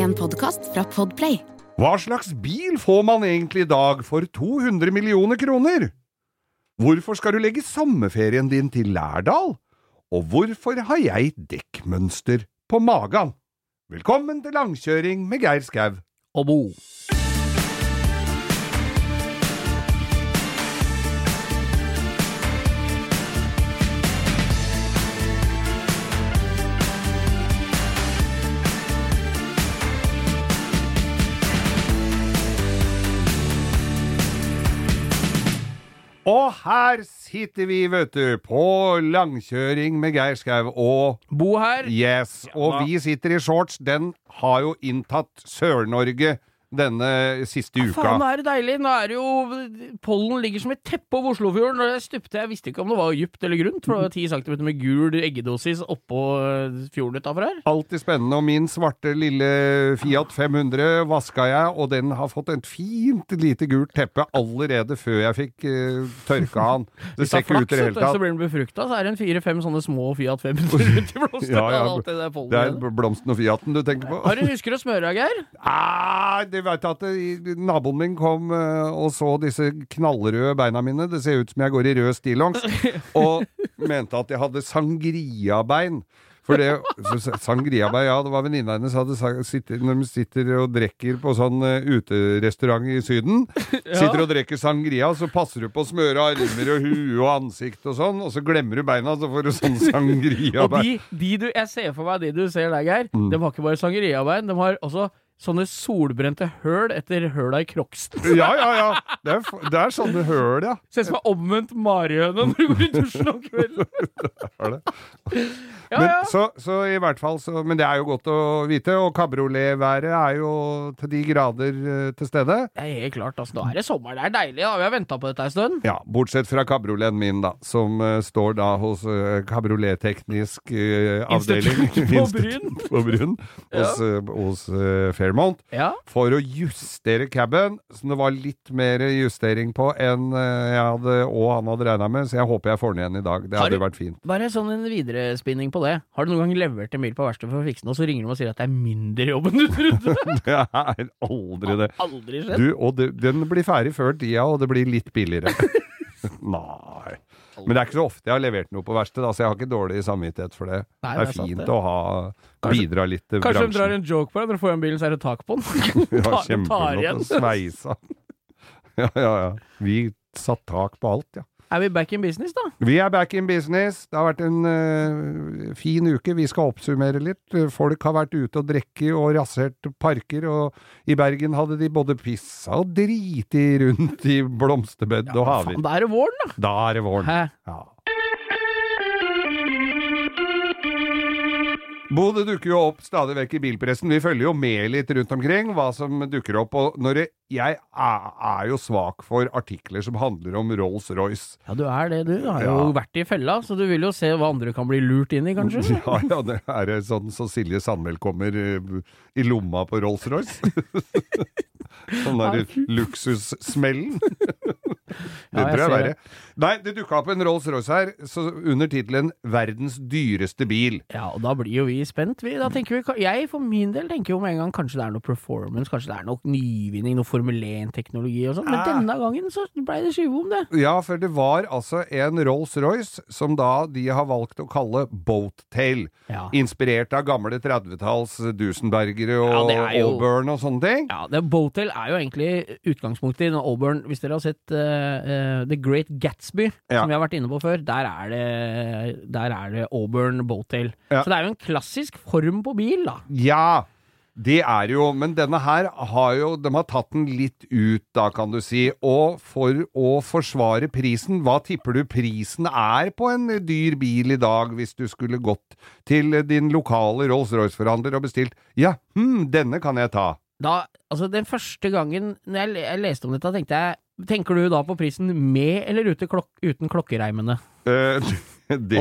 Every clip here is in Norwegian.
En podkast fra Podplay. Hva slags bil får man egentlig i dag for 200 millioner kroner? Hvorfor skal du legge sommerferien din til Lærdal? Og hvorfor har jeg dekkmønster på magen? Velkommen til langkjøring med Geir Skau. og Bo. Og her sitter vi, vet du, på langkjøring med Geir Skau og Bo her. Yes, og vi sitter i shorts. Den har jo inntatt Sør-Norge denne siste uka. Faen, er det deilig. Nå er det jo Pollen ligger som et teppe over Oslofjorden. Og jeg stupte, jeg visste ikke om det var dypt eller grunt, for det var ti cm med gul eggedosis oppå eh, fjorden utafor her. Alltid spennende, og min svarte lille Fiat 500 vaska jeg, og den har fått et fint lite gult teppe allerede før jeg fikk uh, tørka han. Det ser det er ikke ut i det hele tatt. så blir den befrukta, så er det en fire-fem sånne små Fiat 500 rundt i blomstene. Ja, ja. Det Det er blomsten og Fiaten du tenker på? Har du husker å smøre deg, Geir? Ah, vet at det, naboen min kom eh, og så disse knallrøde beina mine. Det ser ut som jeg går i rød stillongs. Og mente at jeg hadde sangriabein. For det Sangriabein, ja, det var venninna hennes hadde sitter, Når de sitter og drikker på sånn uh, uterestaurant i Syden, sitter og drikker sangria, så passer du på å smøre armer og hue og ansikt og sånn, og så glemmer du beina, så får du sånn Og sangriabein. de, de du, jeg ser for meg de du ser der, Geir. Mm. De har ikke bare sangriabein, de har også sånne solbrente høl etter høla i crocsen. Ja, ja, ja. Det er, det er sånne høl, ja. Ser ut som en omvendt marihøne når du går i dusjen om kvelden. Det. Ja, Men, ja. Så, så i hvert fall så, Men det er jo godt å vite, og kabrioletværet er jo til de grader uh, til stede. Det er helt klart, altså. Nå er det sommer. Det er deilig. da. Vi har venta på dette en stund. Ja, bortsett fra kabrioleten min, da, som uh, står da hos uh, kabrioletteknisk eh, avdeling. Institutt på Bryn. på Bryn. Hos, eh, hos eh, Fairmont. Ja. For å justere caben, som det var litt mer justering på enn eh, jeg hadde og han hadde regna med, så jeg håper jeg får den igjen i dag. Det Har hadde du- vært fint. Bare sånn en viderespinning på det. Har du noen gang levert en bil på verkstedet for å fikse den, og så ringer de og sier at det er mindre jobb enn du trodde? Det er aldri det. Aldri skjedd. Du, og det, den blir ferdig før tida, og det blir litt billigere. Nei. Men det er ikke så ofte jeg har levert noe på verkstedet, så jeg har ikke dårlig samvittighet for det. Nei, det er fint det. å ha bidra litt til Kanskje de drar en joke på deg når du får en bil, så er det tak på den. Ja, å sveise. Ja, ja, ja. Vi satt tak på alt, ja. Er vi back in business, da? Vi er back in business. Det har vært en uh, fin uke. Vi skal oppsummere litt. Folk har vært ute og drukket og rasert parker, og i Bergen hadde de både pissa og driti rundt i blomsterbed og haver. Da er det våren, da! Da er det våren. Hæ? Ja. Bo, det dukker jo opp stadig vekk i bilpressen. Vi følger jo med litt rundt omkring hva som dukker opp. Og når det, jeg er, er jo svak for artikler som handler om Rolls-Royce. Ja, du er det, du. Har Ja. jo vært i fella, så du vil jo se hva andre kan bli lurt inn i, kanskje? Ja, ja, det er sånn så Silje Sandmæl kommer eh, i lomma på Rolls-Royce. sånn der luksussmellen. det tror jeg er verre. Nei, det dukka opp en Rolls-Royce her så under tittelen 'Verdens dyreste bil'. Ja, og da blir jo vi spent, vi. Da tenker vi, jeg for min del tenker jo med en gang kanskje det er noe performance, kanskje det er noe nyvinning, noe Formel 1-teknologi og sånn. Men Ah. denne gangen så blei det skyve om det. Ja, for det var altså en Rolls-Royce som da de har valgt å kalle Boattail. Ja. Inspirert av gamle 30-talls Dusenbergere og Ja, jo- Auburn og sånne ting. Ja, Boattail er jo egentlig utgangspunktet i Auburn. Hvis dere har sett eh, eh, The Great Gatsby, Ja. som vi har vært inne på før, der er det, der er det Auburn Boattail. Ja. Så det er jo en klassisk form på bil, da. Ja, det er jo, men denne her har jo, de har tatt den litt ut da, kan du si, og for å forsvare prisen, hva tipper du prisen er på en dyr bil i dag, hvis du skulle gått til din lokale Rolls-Royce-forhandler og bestilt, ja, hm, denne kan jeg ta. Da, altså Den første gangen når jeg, jeg leste om dette, tenkte jeg Tenker du da på prisen med eller klok uten klokkereimene? Uh, Det,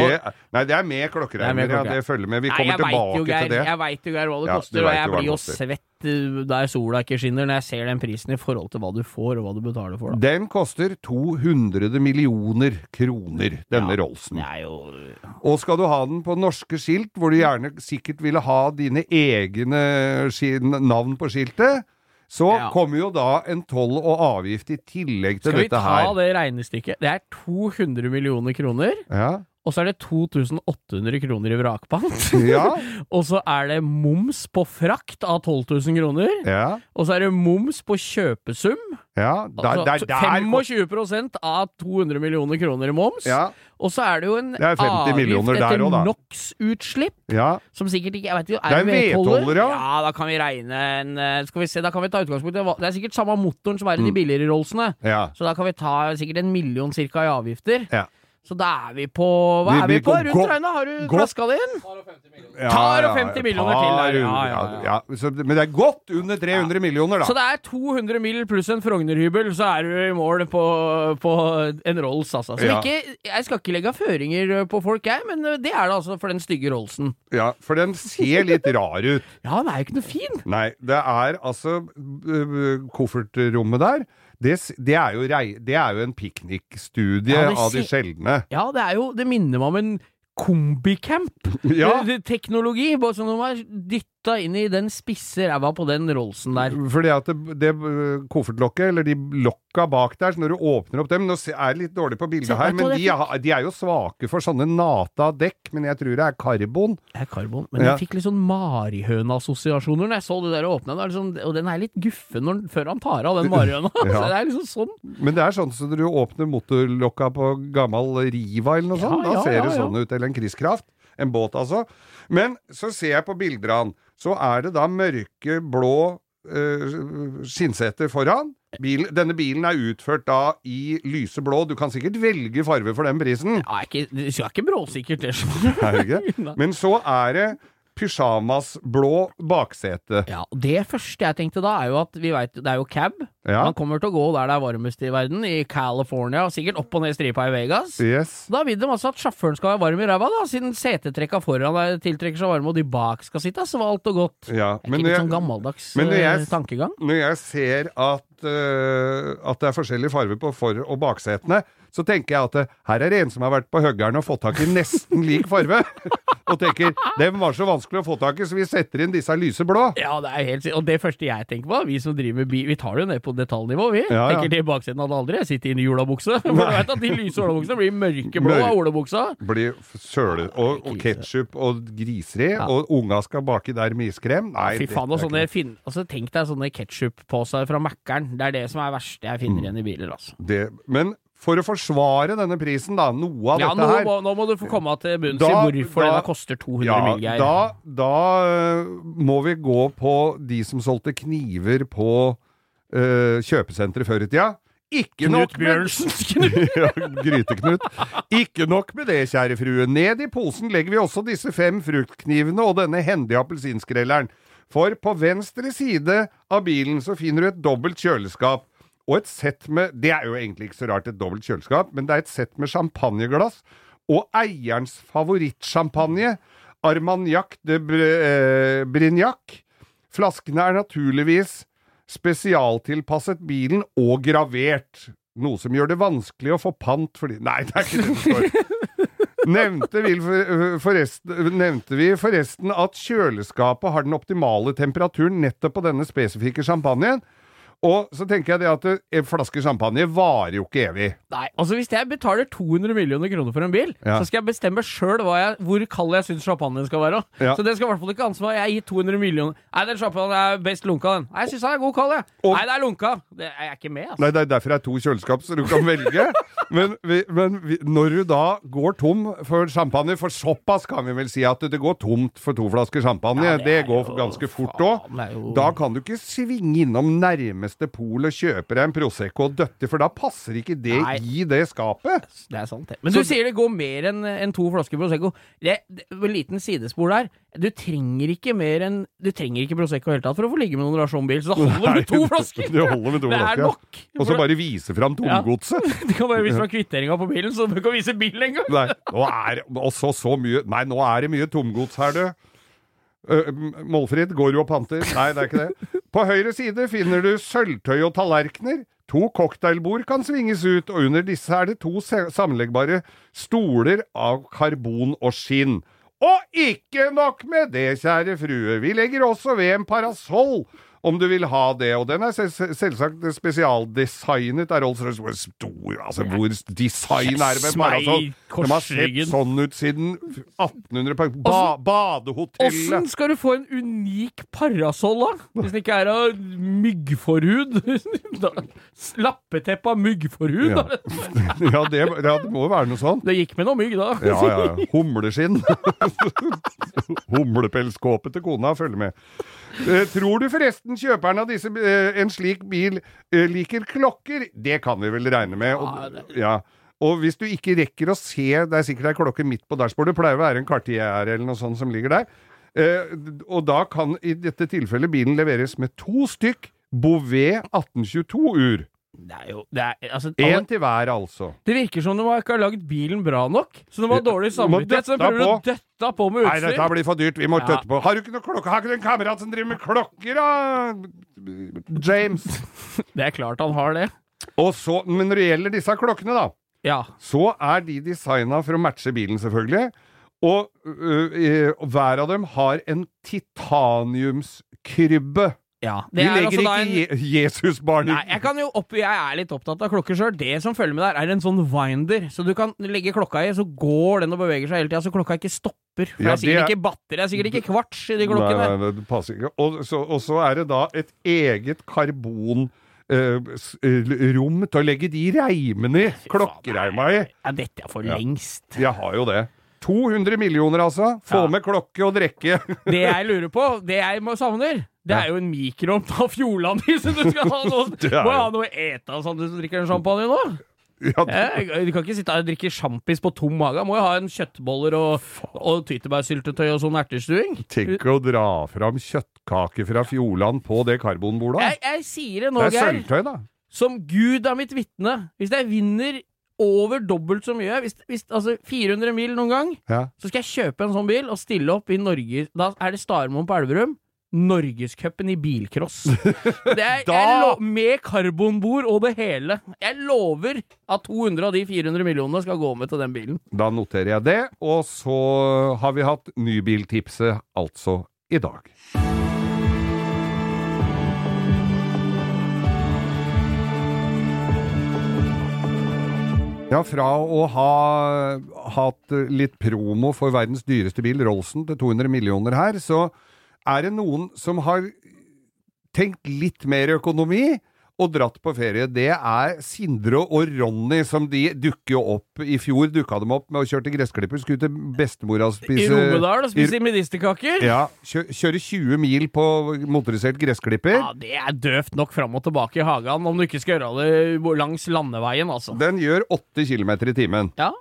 nei, det er med Det er med klokkeregner, ja. Det følger med. Vi kommer vet tilbake jo, til det. Jeg veit jo, Geir, hva det Ja, koster, og jeg blir jo svett uh, der sola ikke skinner, når jeg ser den prisen i forhold til hva du får, og hva du betaler for. Da. Den koster 200 millioner kroner, denne ja, Det er jo Og skal du ha den på norske skilt, hvor du gjerne sikkert ville ha dine egne navn på skiltet, så Ja. kommer jo da en toll og avgift i tillegg til dette her. Skal vi ta her. det regnestykket? Det er 200 millioner kroner, Ja. Og så er det 2800 kroner i vrakpant. Ja. og så er det moms på frakt av 12 000 kroner. Ja. Og så er det moms på kjøpesum. ja. Der, der, der 25% av 200 millioner kroner i moms. Ja. Og så er det jo en Det 50 millioner avgift etter. NOx-utslipp. ja. Som sikkert ikke jeg vet ikke, Det er en vedholder, ja. Ja, da kan vi regne en eh, Skal vi se, da kan vi ta utgangspunkt i Det er sikkert samme motoren som er i de billigere Rollsene. ja. Så da kan vi ta sikkert en million cirka i avgifter. Ja. Så da er vi på Hva Vi- er vi vi på? Rundt regna, har du flaska det inn? Ja, Tar og 50 et millioner par til der. Ja, ja, ja. så, men det er godt under 300 millioner, da. Så det er 200 mill. pluss en Frogner-hybel, så er du i mål på, på en Rolls, altså. Ja. ikke Jeg skal ikke legge føringer på folk, jeg, men det er det altså for den stygge Rollsen. Ja, for den ser litt rar ut. Ja, den er jo ikke noe fin. Nei, det er altså øh, Koffertrommet der. Det, det, er jo rei, det er jo en piknikstudie Ja, av de sjeldne. Ja, det er jo Det minner meg om en kombicamp. Ja. Teknologi, bare som man har dytta inn i den spisse ræva på den Rollsen der. Fordi at det, det koffertlokket, eller de lokka bak der, så når du åpner opp dem Nå er det litt dårlig på bildet her, men de, de er jo svake for sånne nata dekk, men jeg tror det er karbon. Det er karbon. Men Ja. jeg fikk litt sånn marihøne-assosiasjoner når jeg så det der åpna. Det er liksom, og den er litt guffen når, før han tar av den marihøna. Ja. Så det er liksom sånn. Men det er sånn som når du åpner motorlokka på gammel Riva eller noe Ja, sånt. Da ja, ser ja, det ja. sånn ut. Eller en Kriskraft En båt, altså. Men så ser jeg på bilder av han. Så er det da mørke, blå uh, skinnseter foran. Bil, denne bilen er utført da i lyse blå. Du kan sikkert velge farge for den prisen. Ja, ikke, det er ikke bråsikkert, det. ikke? Men så er det pysjamasblå baksete. Ja, og Det første jeg tenkte da, er jo at vi vet, det er jo cab. Ja. Han kommer til å gå der det er varmest i verden, i California, og sikkert opp og ned stripa i Vegas. Yes. Da vil de altså at sjåføren skal være varm i ræva, da, siden setetrekka foran deg tiltrekker seg varme, og de bak skal sitte svalt og godt. Ja, Det er ikke litt jeg- sånn gammeldags når jeg- eh, tankegang? Når jeg ser at, uh, at det er forskjellig farge på for- og baksetene, så tenker jeg at øh, her er det en som har vært på høggeren og fått tak i nesten lik farve. og tenker dem var så vanskelig å få tak i, så vi setter inn disse lyse blå. Ja, det er helt sikkert. Og det første jeg tenker på, vi som driver med bil, vi tar det jo ned på detaljnivå, vi. Ja, ja. Tenker til baksiden det aldri jeg sitter inne i olabukse. For du vet at de lyse olabuksene blir mørkeblå Mør av olabuksa. Blir søle og, og ketsjup og griseri, Ja. og unga skal baki der med iskrem. Nei, Fy faen, og sånne fin altså, Tenk deg sånne ketsjupposer fra Mækkern. Det er det som er verste jeg Mm. finner igjen i biler, altså. det, Men for å forsvare denne prisen, da, noe av Ja, dette nå, her må, nå må du få komme til bunns i hvorfor da- denne koster 200 Ja, mill., Geir. da, da uh, må vi gå på de som solgte kniver på uh, kjøpesenteret før i tida. Ikke Knut Bjørnsen. Ja, Gryteknut. Ikke nok med det, kjære frue. Ned i posen legger vi også disse fem fruktknivene og denne hendige appelsinskrelleren. For på venstre side av bilen så finner du et dobbelt kjøleskap. Og et sett med Det er jo egentlig ikke så rart, et dobbelt kjøleskap, men det er et sett med champagneglass og eierens favorittsjampanje, Armagnac de eh, Brignac. Flaskene er naturligvis spesialtilpasset bilen og gravert. Noe som gjør det vanskelig å få pant fordi Nei, det er ikke det som står. Nevnte, vil forresten, nevnte vi forresten at kjøleskapet har den optimale temperaturen nettopp på denne spesifikke champagnen. Og så tenker jeg det at en flaske champagne varer jo ikke evig. Nei, altså Hvis jeg betaler 200 millioner kroner for en bil, Ja. så skal jeg bestemme sjøl hvor kald jeg syns champagnen skal være. Ja. Så det skal i hvert fall ikke ansvar. Jeg gir 200 millioner Nei, den champagnen er best lunka, den. Nei, jeg syns den er god kald, jeg. Og- Nei, det er lunka. Det er jeg ikke med, altså. Nei, det er derfor det er to kjøleskap, så du kan velge. Men, vi, men vi, når du da går tom for champagne, for såpass kan vi vel si at det går tomt for to flasker champagne, Ja, det, det går jo- ganske fort òg, jo- da kan du ikke svinge innom nærmeste nærmeste pol og kjøper deg en Prosecco og døtter, for da passer ikke det Nei. i det skapet. Det er sant, det. Men du sier det går mer enn enn to flasker Prosecco. Det, det, en liten sidespor der. Du trenger ikke mer enn Du trenger ikke Prosecco i det hele tatt for å få ligge med noen rasjonbil, så da holder med to flasker! Det holder med to Det er flasker. nok! Og så bare vise fram Ja. tomgodset. Du kan bare vise fra kvitteringa på bilen, så du kan vise bilen engang! Nei, nå er også så mye Nei, nå er det mye tomgods her, du. Uh, Målfrid, går du og panter? Nei, det er ikke det. På høyre side finner du sølvtøy og tallerkener. To cocktailbord kan svinges ut, og under disse er det to sammenleggbare stoler av karbon og skinn. Og ikke nok med det, kjære frue, vi legger også ved en parasoll om du vil ha det, og den er sel sel- selvsagt spesialdesignet av Rolls-Royce. Hvor stor, altså hvor design er det med parasoll? i De har sett sånn ut siden 1800 på ba Åssen skal du få en unik parasoll, da? Hvis den ikke er av myggforhud? Lappeteppe av myggforhud? Ja. Ja, det, ja, det må jo være noe sånt. Det gikk med noe mygg, da. Ja, ja, ja. Humleskinn. Humlepelskåpet til kona følger med. Eh, tror du forresten kjøperen av disse, eh, en slik bil eh, liker klokker? Det kan vi vel regne med. Og, ja. og hvis du ikke rekker å se, det er sikkert ei klokke midt på dashbordet, det pleier å være en Cartier eller noe sånt som ligger der, eh, og da kan i dette tilfellet bilen leveres med to stykk Bouvet 1822-ur. Det er jo det, er, altså, Én alle, til hver, altså. det virker som de ikke har lagd bilen bra nok. Så de har dårlig samvittighet, så de prøver prøver å døtte på med Nei, dette utstyr. blir for dyrt. Vi må Ja. tøtte på. Har du ikke noe klokke? Har ikke du en kamerat som driver med klokker, da? James. Det er klart han har det. Og så, men når det gjelder disse klokkene, da, Ja. så er de designa for å matche bilen, selvfølgelig. Og øh, øh, hver av dem har en titaniumskrybbe. Ja. Er legger altså ikke en Je Jesusbarn Nei, jeg, opp, jeg er litt opptatt av klokker sjøl. Det som følger med der, er en sånn winder. Så du kan legge klokka i, så går den og beveger seg hele tida, så klokka ikke stopper. For Ja, det er sikkert det er- ikke batteri, det er sikkert ikke kvarts i de klokkene. nei, nei, det passer ikke. Og så, og så er det da et eget karbon... Uh, rom til å legge de reimene i. Klokkereima i. Ja, dette er for Ja. lengst. Jeg har jo det. 200 millioner, altså. Få Ja. med klokke og drikke. Det jeg lurer på, det jeg savner, det er jo en mikroovn av Fjordland i, så du skal ha noe, må jo- ha noe ete og sånn du drikker en champagne nå. ja, Jeg, du kan ikke sitte her og drikke sjampis på tom mage. Må jo ha en kjøttboller og, og tyttebærsyltetøy og sånn ertestuing. Tenk å dra fram kjøttkake fra Fjordland på det karbonbordet. Jeg, jeg sier det nå, Det er sølvtøy, da. Som Gud er mitt vitne. Hvis jeg vinner over dobbelt så mye, hvis, hvis, altså 400 mil noen gang, Ja. så skal jeg kjøpe en sånn bil og stille opp i Norge Da er det Starmoen på Elverum. Norgescupen i bilcross. Det er, Da- med karbonbord og det hele. Jeg lover at 200 av de 400 millionene skal gå med til den bilen. Da noterer jeg det. Og så har vi hatt nybiltipset altså i dag. Ja, fra å ha hatt litt promo for verdens dyreste bil, Rollsen, til 200 millioner her, så er det noen som har tenkt litt mer økonomi og dratt på ferie. Det er Sindre og Ronny, som de dukker jo opp. I fjor dukka de opp med å kjøre til gressklipper, skulle til bestemora spise I Romedal og spise medisterkaker. Ja, kjø kjøre 20 mil på motorisert gressklipper. Ja, det er døvt nok fram og tilbake i hagen, om du ikke skal gjøre det langs landeveien, altså. Den gjør 8 km i timen. Ja.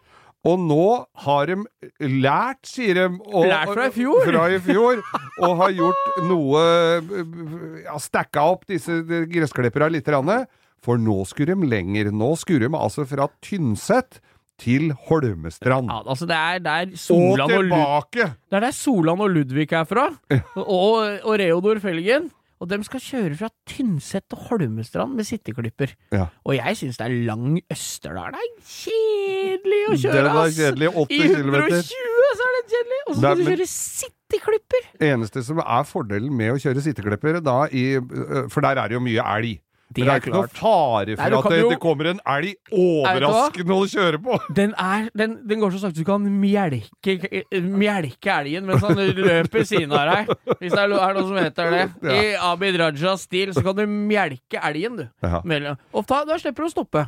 Og nå har de lært, sier de og, Lært fra i fjor. Fra i fjor og har gjort noe Ja, stacka opp disse gressklipperne litt. For nå skulle de lenger. Nå skulle de altså fra Tynset til Holmestrand. Ja, altså det er der Solan og, Lud tilbake! det er der Solan og Ludvig er fra. Og, og Reodor Felgen. Og de skal kjøre fra Tynset til Holmestrand med sitteklipper. Ja. Og jeg syns det er lang Østerdal. Det er kjedelig å kjøre, er ass! kjedelig. I 80 km. 120 så er det kjedelig! Og så skal du kjøre sitteklipper! eneste som er fordelen med å kjøre sitteklipper, da i øh, For der er det jo mye elg. Det Men det er er ikke noe klart. fare for Nei, at det, jo- det kommer en elg overraskende og kjører på! Den, er, den, den går så sakte du kan mjelke, mjelke elgen mens han løper siden av deg. Hvis det er er noe som heter det. I Abid Rajas stil så kan du mjelke elgen, du. Ja. Og ta, da slipper du å stoppe.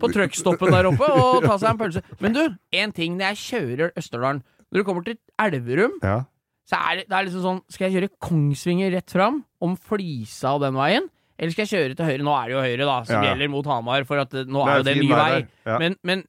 På truckstoppen der oppe og ta seg en pølse. Men du, en ting når jeg kjører Østerdalen Når du kommer til Elverum, Ja. så er det, det er liksom sånn Skal jeg kjøre Kongsvinger rett fram, om Flisa og den veien? Eller skal jeg kjøre til høyre? Nå er det jo høyre, da, som Ja. gjelder mot Hamar, for at eh, nå er er jo det en ny vei ja. Men, men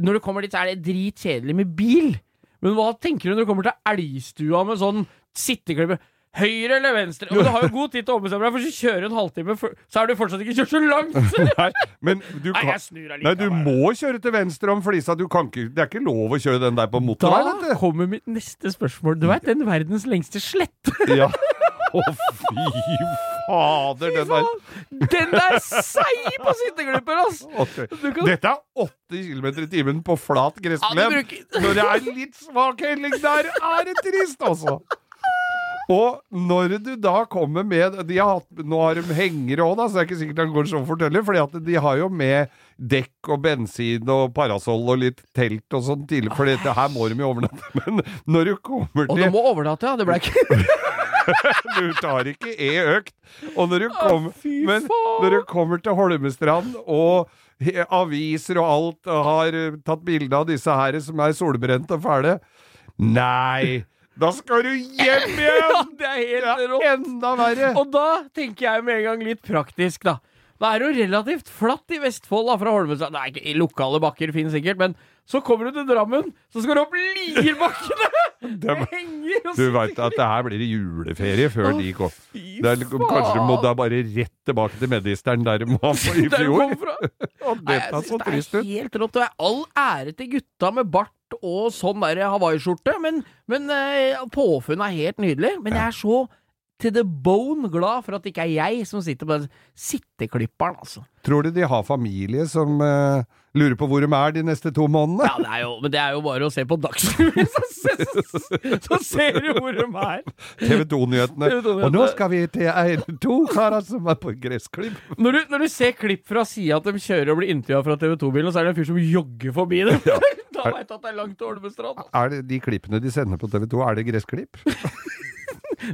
når du kommer dit, så er det dritkjedelig med bil. Men hva tenker du når du kommer til Elgstua med sånn sitteklippe? Høyre eller venstre? Og du har jo god tid til å ombestemme deg, for hvis du kjører en halvtime, så har du fortsatt ikke kjørt så langt! Nei, men du Nei, kan jeg snur Nei, du må kjøre til venstre om flisa. Du kan ikke, det er ikke lov å kjøre den der på motorvei, Da kommer mitt neste spørsmål. Du veit den verdens lengste slette? Ja. Å, fy fader, den der Den er seig på sitteglipper, ass! Okay. Kan- Dette er 80 km i timen på flat gressplen. bruker- Når det er litt svak helling der, er det trist, altså. Og når du da kommer med de har hatt, Nå har de hengere òg, så det er ikke sikkert han går så forteller. fordi For de har jo med dekk og bensin og parasoll og litt telt og sånn tidlig. For her må de jo overnatte. Men når du kommer til Og du må overnatte, ja. Det ble ikke Du tar ikke E økt. Og når du, kom, men når du kommer til Holmestrand og aviser og alt og har eh, tatt bilde av disse her som er solbrente og fæle Nei! Da skal du hjem Ja, igjen! det er helt Ja, rått. enda verre. Og da tenker jeg med en gang litt praktisk, da. Da er det jo relativt flatt i Vestfold da, fra Holmestrand. Ikke, Lokale bakker finnes sikkert, men så kommer du til Drammen, så skal du opp Lierbakkene! Det henger og Du veit at det her blir juleferie før de kom. Det er, kanskje du må da bare rett tilbake til Medisteren der de var i fjor. Og det tar er så trist det er helt rått. Og jeg- all ære til gutta med bart og sånn der hawaiiskjorte, men, men eh, påfunnet er helt nydelig. Men jeg er så to the bone glad for at det ikke er jeg som sitter på den sitteklipperen, altså. Tror du de har familie som uh, lurer på hvor de er de neste to månedene? Ja, det er jo, men det er jo bare å se på Dagsrevyen, så, så, så ser du hvor de er. TV 2-nyhetene. Og nå skal vi til en, to karer som er på gressklipp. Når du, når du ser klipp fra sida at de kjører og blir intervjua fra TV 2-bilen, så er det en fyr som jogger forbi dem. da veit du at det er langt til Holmestrand. Er det de klippene de sender på TV 2, er det gressklipp?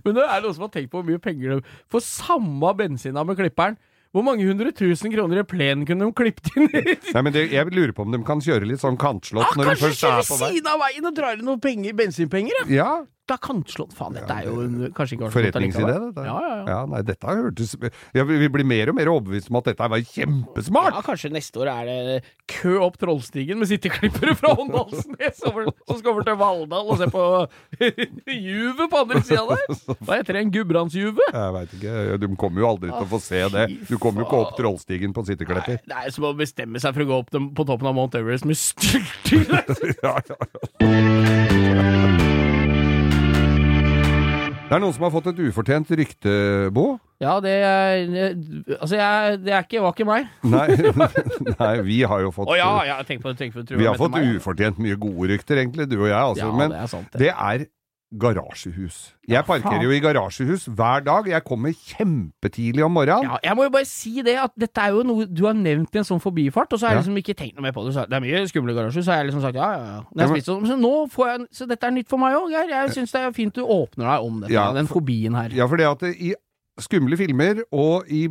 Men det er noen som har tenkt på hvor mye penger de får samme bensina med klipperen. Hvor mange hundre tusen kroner i plenen kunne de klippet inn? Nei, men det, Jeg lurer på om de kan kjøre litt sånn kantslått Ah, når de først er på vei. siden av veien og drar inn noen penger, bensinpenger, ja. Ja, Da kantslått. Faen, dette er jo en, kanskje ikke Forretningsidé, dette. Ja, ja, ja. nei, dette har hørtes ja, Vi blir mer og mer overbevist om at dette var kjempesmart! Ja, kanskje neste år er det kø opp Trollstigen med sitteklippere fra Åndalsnes som skal over til Valldal og se på juvet på andre sida der. Hva heter det? En Gudbrandsjuve? Jeg veit ikke. De kommer jo aldri til å få se det. Du kommer jo ikke opp Trollstigen på sitteklepper. Det er som å bestemme seg for å gå opp dem- på toppen av Mount Everest med styrting. Ja, ja, ja. Det er noen som har fått et ufortjent rykte, Bo. Ja, det er Altså, jeg, det er ikke, var ikke meg. Nei, nei vi har jo fått Å ja, ja, tenk på det. Tenk på det Vi har fått meg. ufortjent mye gode rykter, egentlig, du og jeg. Altså. Ja, Men det er sant, det. det er garasjehus. Jeg parkerer jo i garasjehus hver dag. Jeg kommer kjempetidlig om morgenen. Ja, jeg må jo bare si det, at dette er jo noe du har nevnt i en sånn forbifart, og så har jeg liksom ikke tenkt noe mer på det. Så det er mye skumle garasjer, så har jeg liksom sagt ja, ja, ja. Spiser sånn, så nå får jeg Så dette er nytt for meg òg, Geir. Jeg syns det er fint du åpner deg om dette, Ja, den fobien her. Ja, for det at det, i skumle filmer, og i,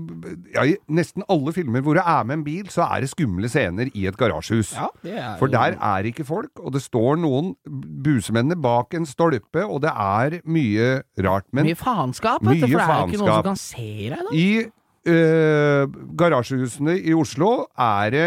ja, i nesten alle filmer hvor det er med en bil, så er det skumle scener i et garasjehus. Ja, For der er ikke folk, og det står noen busemennene bak en stolpe, og det er mye rart. Men Mye faenskap, vet du, for det er jo ikke noen som kan se deg, da. i øh, garasjehusene i Oslo er det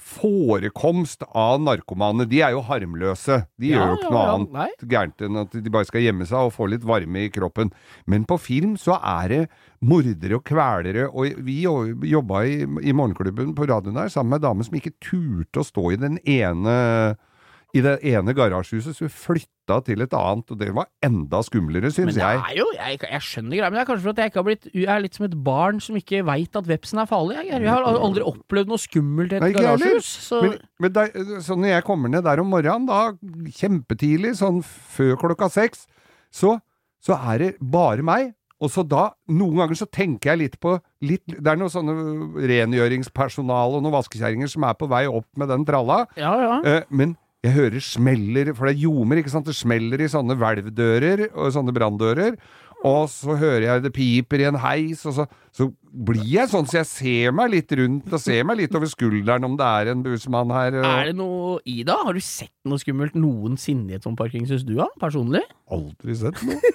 forekomst av narkomane. De er jo harmløse. De Ja, gjør jo ikke noe ja, annet gærent enn at de bare skal gjemme seg og få litt varme i kroppen. Men på film så er det mordere og kvelere, og vi jo- jobba i, i morgenklubben på radioen her sammen med ei dame som ikke turte å stå i den ene i det ene garasjehuset, så flytta til et annet, og det var enda skumlere, Men det er jo, jeg, jeg skjønner greia, men det er kanskje for at jeg ikke har blitt Jeg er litt som et barn som ikke veit at vepsen er farlig. Jeg, jeg har aldri opplevd noe skummelt i et Nei, garasjehus. Så Men, men der, så når jeg kommer ned der om morgenen, da kjempetidlig, sånn før klokka seks, så, så er det bare meg. Og så da, noen ganger så tenker jeg litt på litt, Det er noe sånne rengjøringspersonal og noen vaskekjerringer som er på vei opp med den tralla. ja, ja. Eh, men jeg hører smeller, for det er ljomer, ikke sant? Det smeller i sånne hvelvdører og sånne branndører. Og så hører jeg det piper i en heis, og så, så blir jeg sånn så jeg ser meg litt rundt og ser meg litt over skulderen om det er en busmann her. Og... Er det noe i det? Har du sett noe skummelt noensinne i et sånt parkeringshus, du da? Personlig? Aldri sett noe.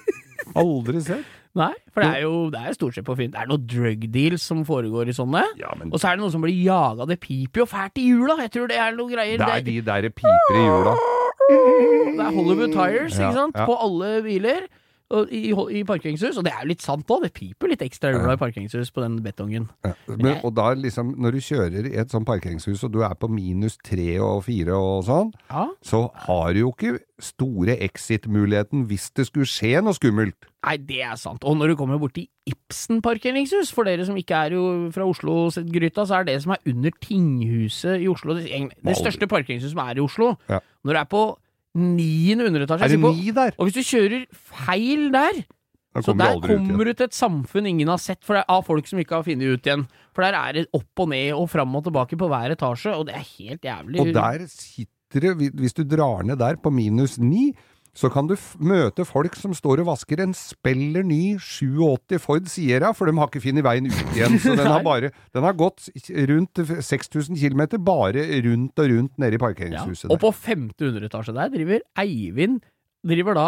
Aldri sett. Nei, for det er jo det er stort sett på film. Det er noen drug deals som foregår i sånne. Ja, men Og så er det noen som blir jaga. Det piper jo fælt i hjula. Jeg tror det er noen greier. det er de der piper i hjula. det er Hollywood Tires, ikke sant? ja. På alle biler. I, i parkeringshus. Og det er jo litt sant òg. Det piper litt ekstra i i parkeringshus på den betongen. Ja, Men, og da liksom, når du kjører i et sånt parkeringshus, og du er på minus tre og fire og sånn, Ja. så har du jo ikke store exit-muligheten hvis det skulle skje noe skummelt. Nei, det er sant. Og når du kommer borti Ibsen parkeringshus, for dere som ikke er jo fra Oslo-gryta, så er det som er under tinghuset i Oslo, det, det største parkeringshuset som er i Oslo. Ja. Når du er på niende underetasje Er det ni der? Og hvis du kjører feil der, så der kommer du til et samfunn ingen har sett for det, av folk som ikke har funnet ut igjen. For der er det opp og ned og fram og tilbake på hver etasje, og det er helt jævlig. Og der sitter det, hvis du drar ned der på minus ni, så kan du møte folk som står og vasker en speller ny 87 Ford Sierra, for de har ikke funnet veien ut igjen. Så den har bare Den har gått rundt 6000 km bare rundt og rundt nede i ja. parkeringshuset. Og på femte underetasje der driver Eivind driver da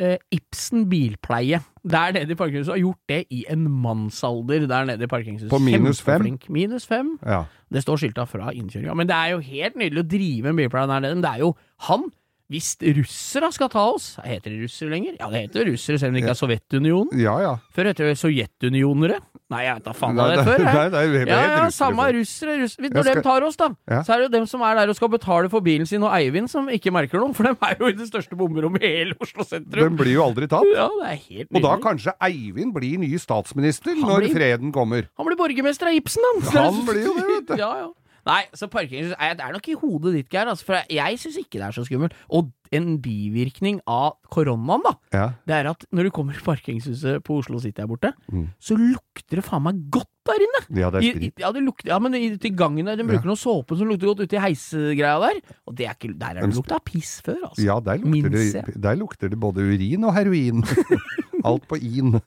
eh, Ibsen bilpleie. Der nede i parkeringshuset. Har gjort det i en mannsalder der nede i parkeringshuset. På minus fem? Minus fem. Ja. Det står skilta fra innkjøringa. Men det er jo helt nydelig å drive en bilpleie der nede. Men det er jo han. Hvis russere skal ta oss Heter det russere lenger? Ja, det heter russere, selv om det ikke er Sovjetunionen. ja, ja. Før heter det sovjetunionere. Nei, jeg vet da faen hva det er før. Nei, nei, det Ja, ja, russere samme før. russere. russere. Når skal- de tar oss, da, Ja. så er det jo dem som er der og skal betale for bilen sin, og Eivind som ikke merker noe, for dem er jo i det største bomberommet i hele Oslo sentrum. Den blir jo aldri tatt. Ja, det er helt Og da kanskje Eivind blir ny statsminister Han når blir- freden kommer. Han blir borgermester av Ibsen, han! Han blir jo det, vet du. Ja, ja. Nei, så parkeringshus er- Det er nok i hodet ditt, Geir. Altså, for jeg syns ikke det er så skummelt. Og en bivirkning av koronaen, da, Ja. det er at når du kommer i parkeringshuset på Oslo City her borte, Mm. så lukter det faen meg godt der inne! ja, det er i, ja, det lukter, ja, men i, gangen der, de bruker noe såpe som lukter godt ute i heisegreia der. Og det er ikke, der er det lukta piss før, altså. Ja, der lukter, Minst, det, der lukter det både urin og heroin. Alt på in.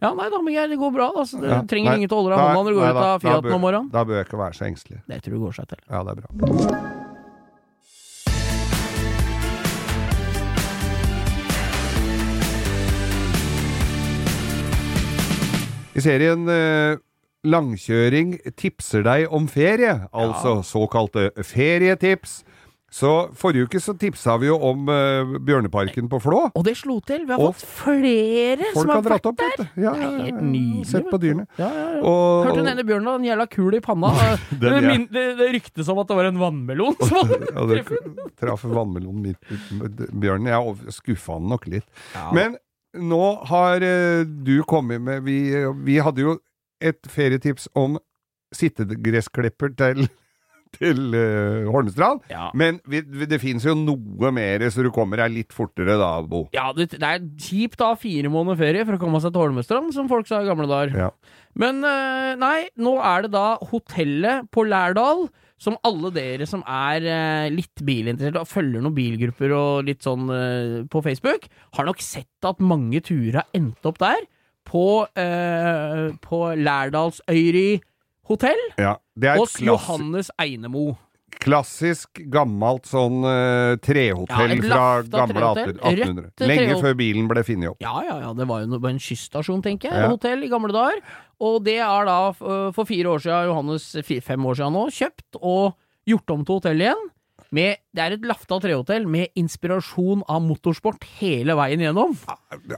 Ja, nei da, men jeg, det går bra. Altså. Du Ja, trenger nei, ingen til å holde deg i hånda når du går nei ut av Fiaten om morgenen. Da bør jeg ikke være så engstelig. Det tror jeg går seg til. Ja, det er bra. I serien eh, Langkjøring tipser deg om ferie, altså såkalte ferietips. Så forrige uke så tipsa vi jo om uh, Bjørneparken på Flå. Og det slo til. Vi har Og fått flere som har vært opp, der. Ja, ja, ja, nydelig, Sett på dyrene. Ja, ja, ja. Og, Hørte den ene bjørnen hadde en jævla kul i panna. det, ja. min, det, det ryktes om at det var en vannmelon. som hadde traff vannmelonen midt Bjørnen. Jeg skuffa han nok litt. Men nå har uh, du kommet med vi, vi hadde jo et ferietips om sittegressklipper til, til uh, Holmestrand. Ja. Men vi, det fins jo noe mer, så du kommer deg litt fortere da, Bo. Ja, det, det er kjipt å ha fire måneder ferie for å komme seg til Holmestrand, som folk sa i gamle dager. Ja. Men uh, nei, nå er det da hotellet på Lærdal, som alle dere som er eh, litt bilinteresserte og følger noen bilgrupper og litt sånn på Facebook, har nok sett at mange turer har endt opp der. På, uh, på Lærdalsøyri hotell Ja, det hos Johannes Einemo. klassisk, gammelt sånn uh, trehotell Ja, fra gamle trehotell. 1800. Lenge før bilen ble funnet opp. Ja, ja, ja, det var jo no- en kyststasjon, tenker jeg. Ja. Hotell i gamle dager. Og det er da f- for fire år siden, Johannes fem år siden nå, kjøpt og gjort om til hotell igjen. Med, det er et lafta trehotell med inspirasjon av motorsport hele veien gjennom.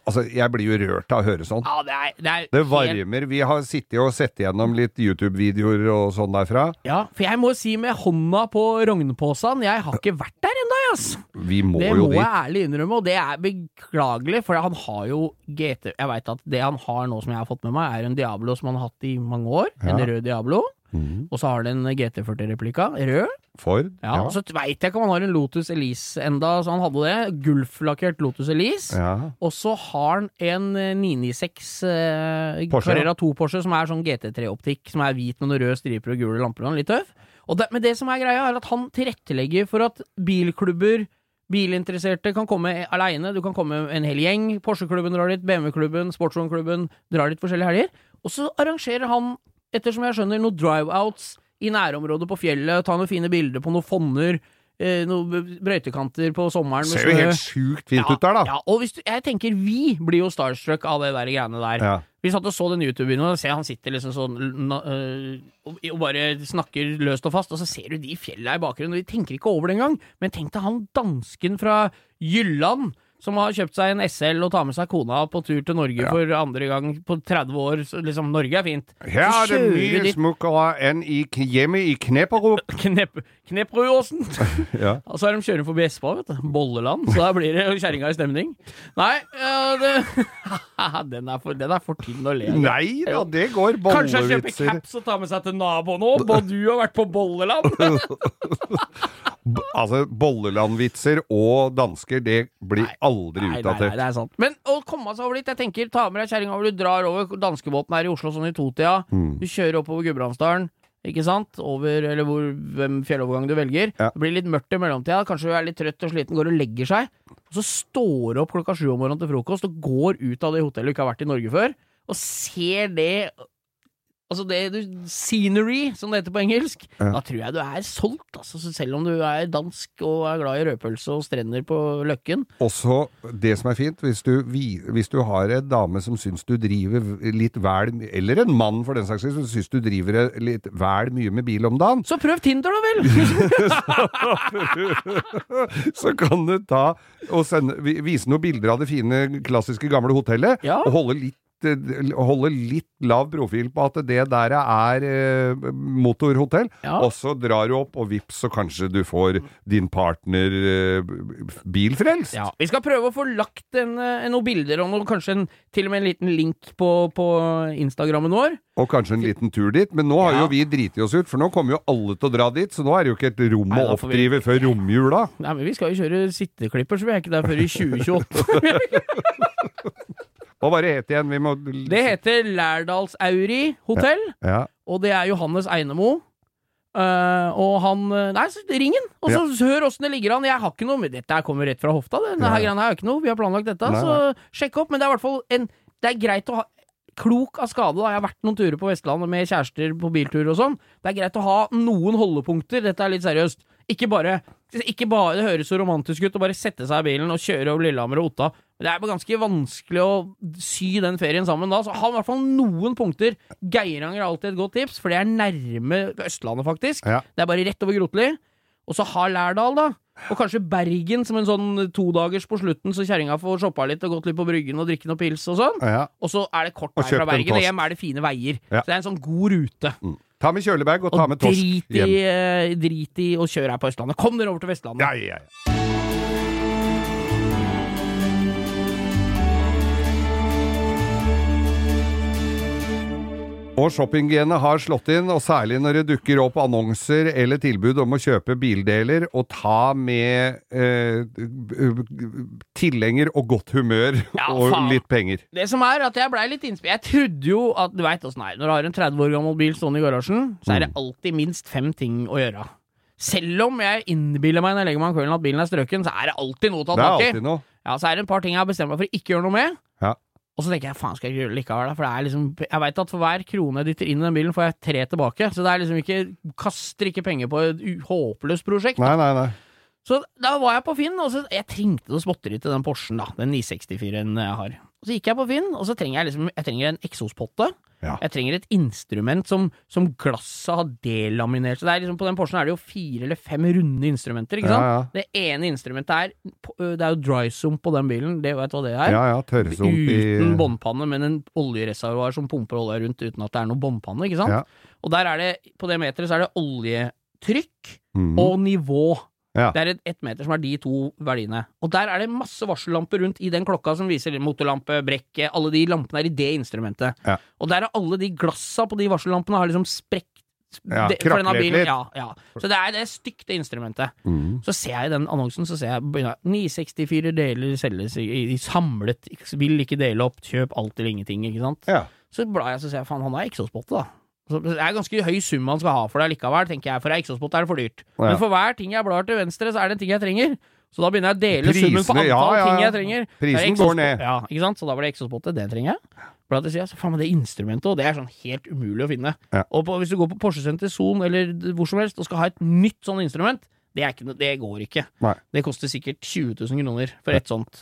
Altså, jeg blir jo rørt av å høre sånn. Ja, det er, det er Det helt- varmer. Vi har sittet og sett gjennom litt YouTube-videoer og sånn derfra. Ja, for jeg må si med hånda på rognposen, jeg har ikke vært der ennå, ass. Vi må Det jo må dit. jeg ærlig innrømme, og det er beklagelig, for han har jo GT Jeg veit at det han har nå som jeg har fått med meg, er en Diablo som han har hatt i mange år. En rød Diablo. Mhm. Og så har den en GT40-replika, rød. Ford. Ja, Og så veit jeg ikke om han har en Lotus Elise enda, så han hadde det. Gulflakkert Lotus Elise. Ja. Og så har han en eh, 996 eh, Porsche, Carrera 2 Porsche, som er sånn GT3-optikk, som er hvit med noen røde striper og gule lamper. og Litt tøff. Og det, men det som er greia, er at han tilrettelegger for at bilklubber bilinteresserte kan komme aleine, du kan komme en hel gjeng. Porsche-klubben drar dit, BMW-klubben, sportsvognklubben drar dit forskjellige helger. Og så arrangerer han, ettersom jeg skjønner, noen drive-outs i nærområdet på fjellet, ta noen fine bilder på noen fonner. eh, noen brøytekanter på sommeren. Ser jo helt sjukt fint ut der, da. Ja, og du, jeg tenker vi blir jo starstruck av det der greiene der. Ja. Vi satt og så den YouTube-videoen, og ser han sitter liksom sånn øh, og, og bare snakker løst og fast, og så ser du de fjella i bakgrunnen, og de tenker ikke over det engang. Men tenk deg han dansken fra Jylland. Som har kjøpt seg en SL og tar med seg kona på tur til Norge for andre gang på 30 år. Så liksom, Norge er fint. Her er det mye de- smukkere enn i, hjemme i Kneperup. Knep, Kneperudåsen. Ja. Og så er de kjørende forbi Espa, vet du. Bolleland. Så da blir det kjerringa i stemning. Nei, uh, det, den, er for, den er for tynn å le av. Nei da, det går Kanskje jeg kjøper caps og tar med seg til naboen òg, og du har vært på Bolleland? Altså, bollelandvitser og dansker, det blir Nei. aldri Nei, nei, nei, det er sant. Men å komme seg over dit, jeg tenker, ta med deg kjerringa hvor du drar over danskebåten her i Oslo sånn i totida. Mm. Du kjører oppover Gudbrandsdalen. Ikke sant? Over, eller hvor, hvem fjellovergang du velger. Ja. Det blir litt mørkt i mellomtida. Kanskje du er litt trøtt og sliten, går og legger seg. Og så står du opp klokka sju om morgenen til frokost og går ut av det hotellet du ikke har vært i Norge før, og ser det Altså det du, Scenery, som det heter på engelsk. Ja. Da tror jeg du er solgt, altså. Så selv om du er dansk og er glad i rødpølse og strender på Løkken. Også det som er fint, hvis du, hvis du har en dame som syns du driver litt vel Eller en mann for den saks skyld, som syns du driver litt vel mye med bil om dagen, Så prøv Tinder, da vel! så kan du ta og sende, vise noen bilder av det fine, klassiske gamle hotellet, Ja. og holde litt eh, holde litt lav profil på at det der er eh, motorhotell, Ja. og så drar du opp, og vips, så kanskje du får din partner eh, bilfrelst. Ja, Vi skal prøve å få lagt en, en, noen bilder og noe, kanskje en, til og med en liten link på, på Instagrammen vår. Og kanskje en liten tur dit, men nå har Ja. jo vi driti oss ut, for nå kommer jo alle til å dra dit, så nå er det jo ikke et rom Nei, å oppdrive vi- før romjula. Nei, men Vi skal jo kjøre sitteklipper, så vi er ikke der før i 2028. Hva var det het igjen? Vi må Det heter Lærdalsauri hotell, Ja. og det er Johannes Einemo. Uh, og han eh, Nei, så ring han! Og så hør åssen det ligger an. Jeg har ikke noe med Dette kommer rett fra hofta. Denne Ja. her greia er ikke noe. Vi har planlagt dette, Nei, så sjekk opp. Men det er i hvert fall en Det er greit å ha Klok av skade, da. Jeg har vært noen turer på Vestlandet med kjærester på biltur og sånn. Det er greit å ha noen holdepunkter. Dette er litt seriøst. Ikke bare ikke bare, Det høres så romantisk ut å bare sette seg i bilen og kjøre over Lillehammer og Otta. Men det er ganske vanskelig å sy den ferien sammen da. Så ha i hvert fall noen punkter. Geiranger er alltid et godt tips, for det er nærme Østlandet, faktisk. Ja. Det er bare rett over Grotli. Og så ha Lærdal, da. Og kanskje Bergen som en sånn todagers på slutten, så kjerringa får shoppa litt og gått litt på Bryggen og drikke noe pils og sånn. ja. Og så er det kort vei fra Bergen, og hjem er det fine veier. Ja. Så det er en sånn god rute. Mm. Ta med kjølebag og ta Og med torsk hjem. eh, drit i å kjøre her på Østlandet. Kom dere over til Vestlandet. Ja, ja, ja. Og shoppinggenet har slått inn, og særlig når det dukker opp annonser eller tilbud om å kjøpe bildeler, og ta med eh, tilhenger og godt humør Ja, og faen. litt penger. Det som er at jeg blei litt innspilt Jeg trodde jo at Du veit åssen det er. Når du har en 30 år gammel bil stående i garasjen, så er det alltid minst fem ting å gjøre. Selv om jeg innbiller meg når jeg legger meg om kvelden at bilen er strøken, så er det alltid noe å ta tak i. Ja, så er det et par ting jeg har bestemt meg for å ikke gjøre noe med. Ja. Og så tenker jeg faen, skal jeg ikke gjøre det likevel? da? For det er liksom Jeg veit at for hver krone jeg dytter inn i den bilen, får jeg tre tilbake. Så det er liksom ikke Kaster ikke penger på et håpløst prosjekt. Nei, nei, nei. Så da var jeg på Finn, og så Jeg trengte noe småtteri til den Porschen, da. Den 964-en jeg har. Og så gikk jeg på Finn, og så trenger jeg liksom Jeg trenger en eksospotte. Ja. Jeg trenger et instrument som, som glasset har delaminert. Så det er liksom På den Porschen er det jo fire eller fem runde instrumenter, ikke sant? Ja, ja. Det ene instrumentet er Det er jo dry sump på den bilen, det vet du hva det er? Ja, ja, tørrsump i Uten båndpanne, men en oljereservoar som pumper olje rundt uten at det er noe båndpanne, ikke sant? Og der er det, på det meteret så er det oljetrykk Mhm. og nivå. Ja. Det er et, meter som er de to verdiene. Og der er det masse varsellamper rundt i den klokka som viser motorlampe, brekke, alle de lampene er i det instrumentet. Ja. Og der er alle de glassa på de varsellampene har liksom sprekt Ja, det- bilen. Ja, ja. Så det er, det er stygt, det instrumentet. Mm. Så ser jeg i den annonsen, så ser jeg begynner, 964 deler selges i, i samlet, vil ikke dele opp, kjøp alt eller ingenting, ikke sant. Ja. Så blar jeg så ser jeg, faen, han har eksospotte, da. Det er ganske høy sum man skal ha for det likevel, tenker jeg, for ei spot, er det for dyrt. Ja. Men for hver ting jeg blar til venstre, så er det en ting jeg trenger. Så da begynner jeg å dele summen på antall ja, ja, ting jeg trenger. Prisen går ned. Ja, ikke sant? Så da var det eksospotte, det trenger jeg. Bla til sida, så faen meg det instrumentet, og det er sånn helt umulig å finne. Og på, hvis du går på Porsche Center Son eller hvor som helst og skal ha et nytt sånn instrument, Det, er ikke, det går ikke. Nei. Det koster sikkert 20 000 kroner for et sånt.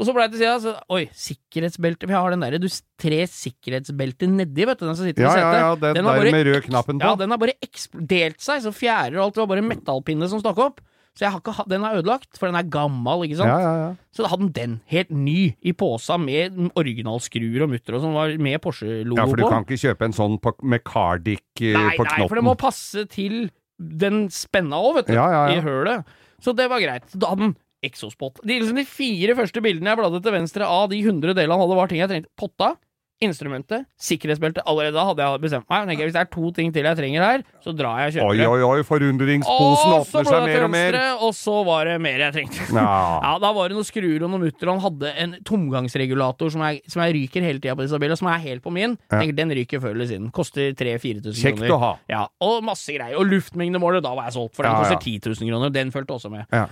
Og så ble jeg til sida, så Oi, sikkerhetsbelte Vi har den derre du tre sikkerhetsbelter nedi, vet du, den som sitter Ja, i ja, setet. ja, den, Den der bare med rød knappen på. Ja, den har bare delt seg, så fjærer og alt. Det var bare metallpinne som stakk opp. Så jeg har ikke den er ødelagt, for den er gammel, ikke sant. ja, ja, ja. Så da hadde den den, helt ny, i posa med originalskruer og mutter og sånn, var med Porsche-logo på. ja, for du kan ikke kjøpe en sånn på, med Cardic eh, Nei, på nei, for det må passe til den spenna òg, vet du. Ja, ja, ja. I hølet. Så det var greit. Da hadde den exospot. De, liksom de fire første bildene jeg bladde til venstre av de 100 delene han hadde, var ting jeg trengte. Potta, instrumentet, sikkerhetsbeltet. Allerede da hadde jeg bestemt meg. Jeg Hvis det er to ting til jeg trenger her, så drar jeg og kjøper Oi, det. oi, oi, forundringsposen åpner seg mer og mer. og så var det mer jeg trengte. Ja. Ja, da var det noen skruer og noen mutter, han hadde en tomgangsregulator som jeg, som jeg ryker hele tida på disse bilene, som er helt på min. Ja. Tenker, den ryker før eller siden. Koster 3000-4000 kroner. Kjekt å ha. Ja, og masse greier. Og luftmengdemåler, da var jeg solgt, for den ja. koster 10 000 kroner. Den fulgte også med. Ja.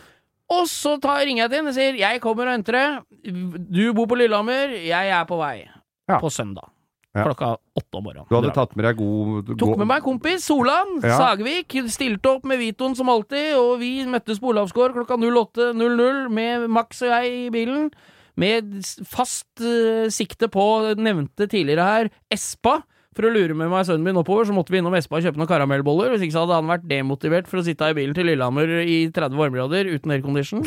Og så tar, ringer jeg til henne og sier 'jeg kommer og henter det'. Du bor på Lillehammer, jeg er på vei. Ja. På søndag. Ja. Klokka åtte om morgenen. Du hadde tatt med deg god Tok med meg kompis Solan Ja. Sagvik. Stilte opp med Vitoen som alltid, og vi møttes på Olavsgård klokka 08.00 med Max og jeg i bilen. Med fast uh, sikte på nevnte tidligere her Espa. For å lure med meg sønnen min oppover, så måtte vi innom Espa og kjøpe noen karamellboller. Hvis ikke så hadde han vært demotivert for å sitte i bilen til Lillehammer i 30 varmegrader uten aircondition.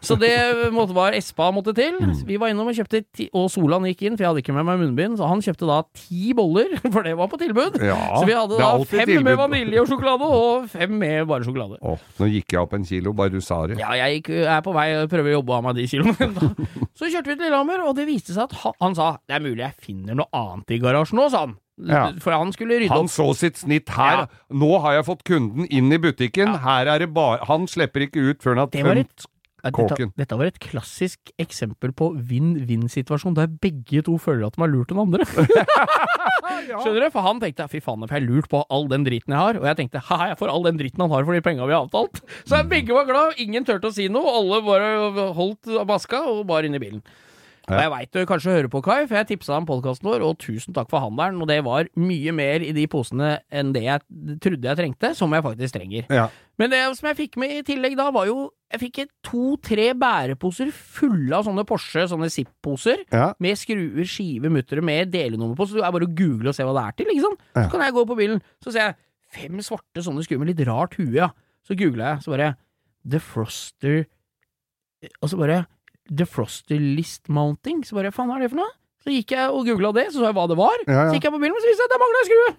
Så det måtte, var Espa måtte til. Vi var innom og kjøpte ti, Og Solan gikk inn, for jeg hadde ikke med meg munnbind, så han kjøpte da ti boller, for det var på tilbud. Ja, så vi hadde da fem tilbud. med vanilje og sjokolade, og fem med bare sjokolade. Oh, nå gikk jeg opp en kilo, bare du sa det. Ja, jeg gikk, er på vei og prøver å jobbe av meg de kiloene. da. Så kjørte vi til Lillehammer, og det viste seg at han, han sa det er mulig jeg finner noe annet i garasjen nå, sa han. Ja. For han skulle rydde Han opp. så sitt snitt her. Ja. Nå har jeg fått kunden inn i butikken. Her er det bare Han slipper ikke ut før han har tømt et Dette, dette var et klassisk eksempel på vinn-vinn-situasjon, der begge to føler at de har lurt den andre. Skjønner du? For han tenkte fy faen, for jeg har lurt på all den driten jeg har, og jeg tenkte haha, jeg får all den driten han har for de penga vi har avtalt. Så begge var glad, ingen turte å si noe, alle bare holdt maska og bar inn i bilen. Og jeg veit du kanskje hører på, Kai, for jeg tipsa om podkasten vår, og tusen takk for handelen, og det var mye mer i de posene enn det jeg trodde jeg trengte, som jeg faktisk trenger. Ja. Men det som jeg fikk med i tillegg da, var jo Jeg fikk to-tre bæreposer fulle av sånne Porsche, sånne Zipp-poser. Ja. Med skruer, skive, muttere, med delenummer på, så det er bare å google og se hva det er til, ikke sant. Så kan jeg gå på bilen, så ser jeg fem svarte sånne skruer med litt rart hue, ja. Så googla jeg, så bare Defroster Og så bare Defroster List Mounting. Så bare faen, hva er det for noe? Så gikk jeg og googla det, så så jeg hva det var. Ja, ja. Så gikk jeg på bilen, og så viste det seg at det mangla en skrue!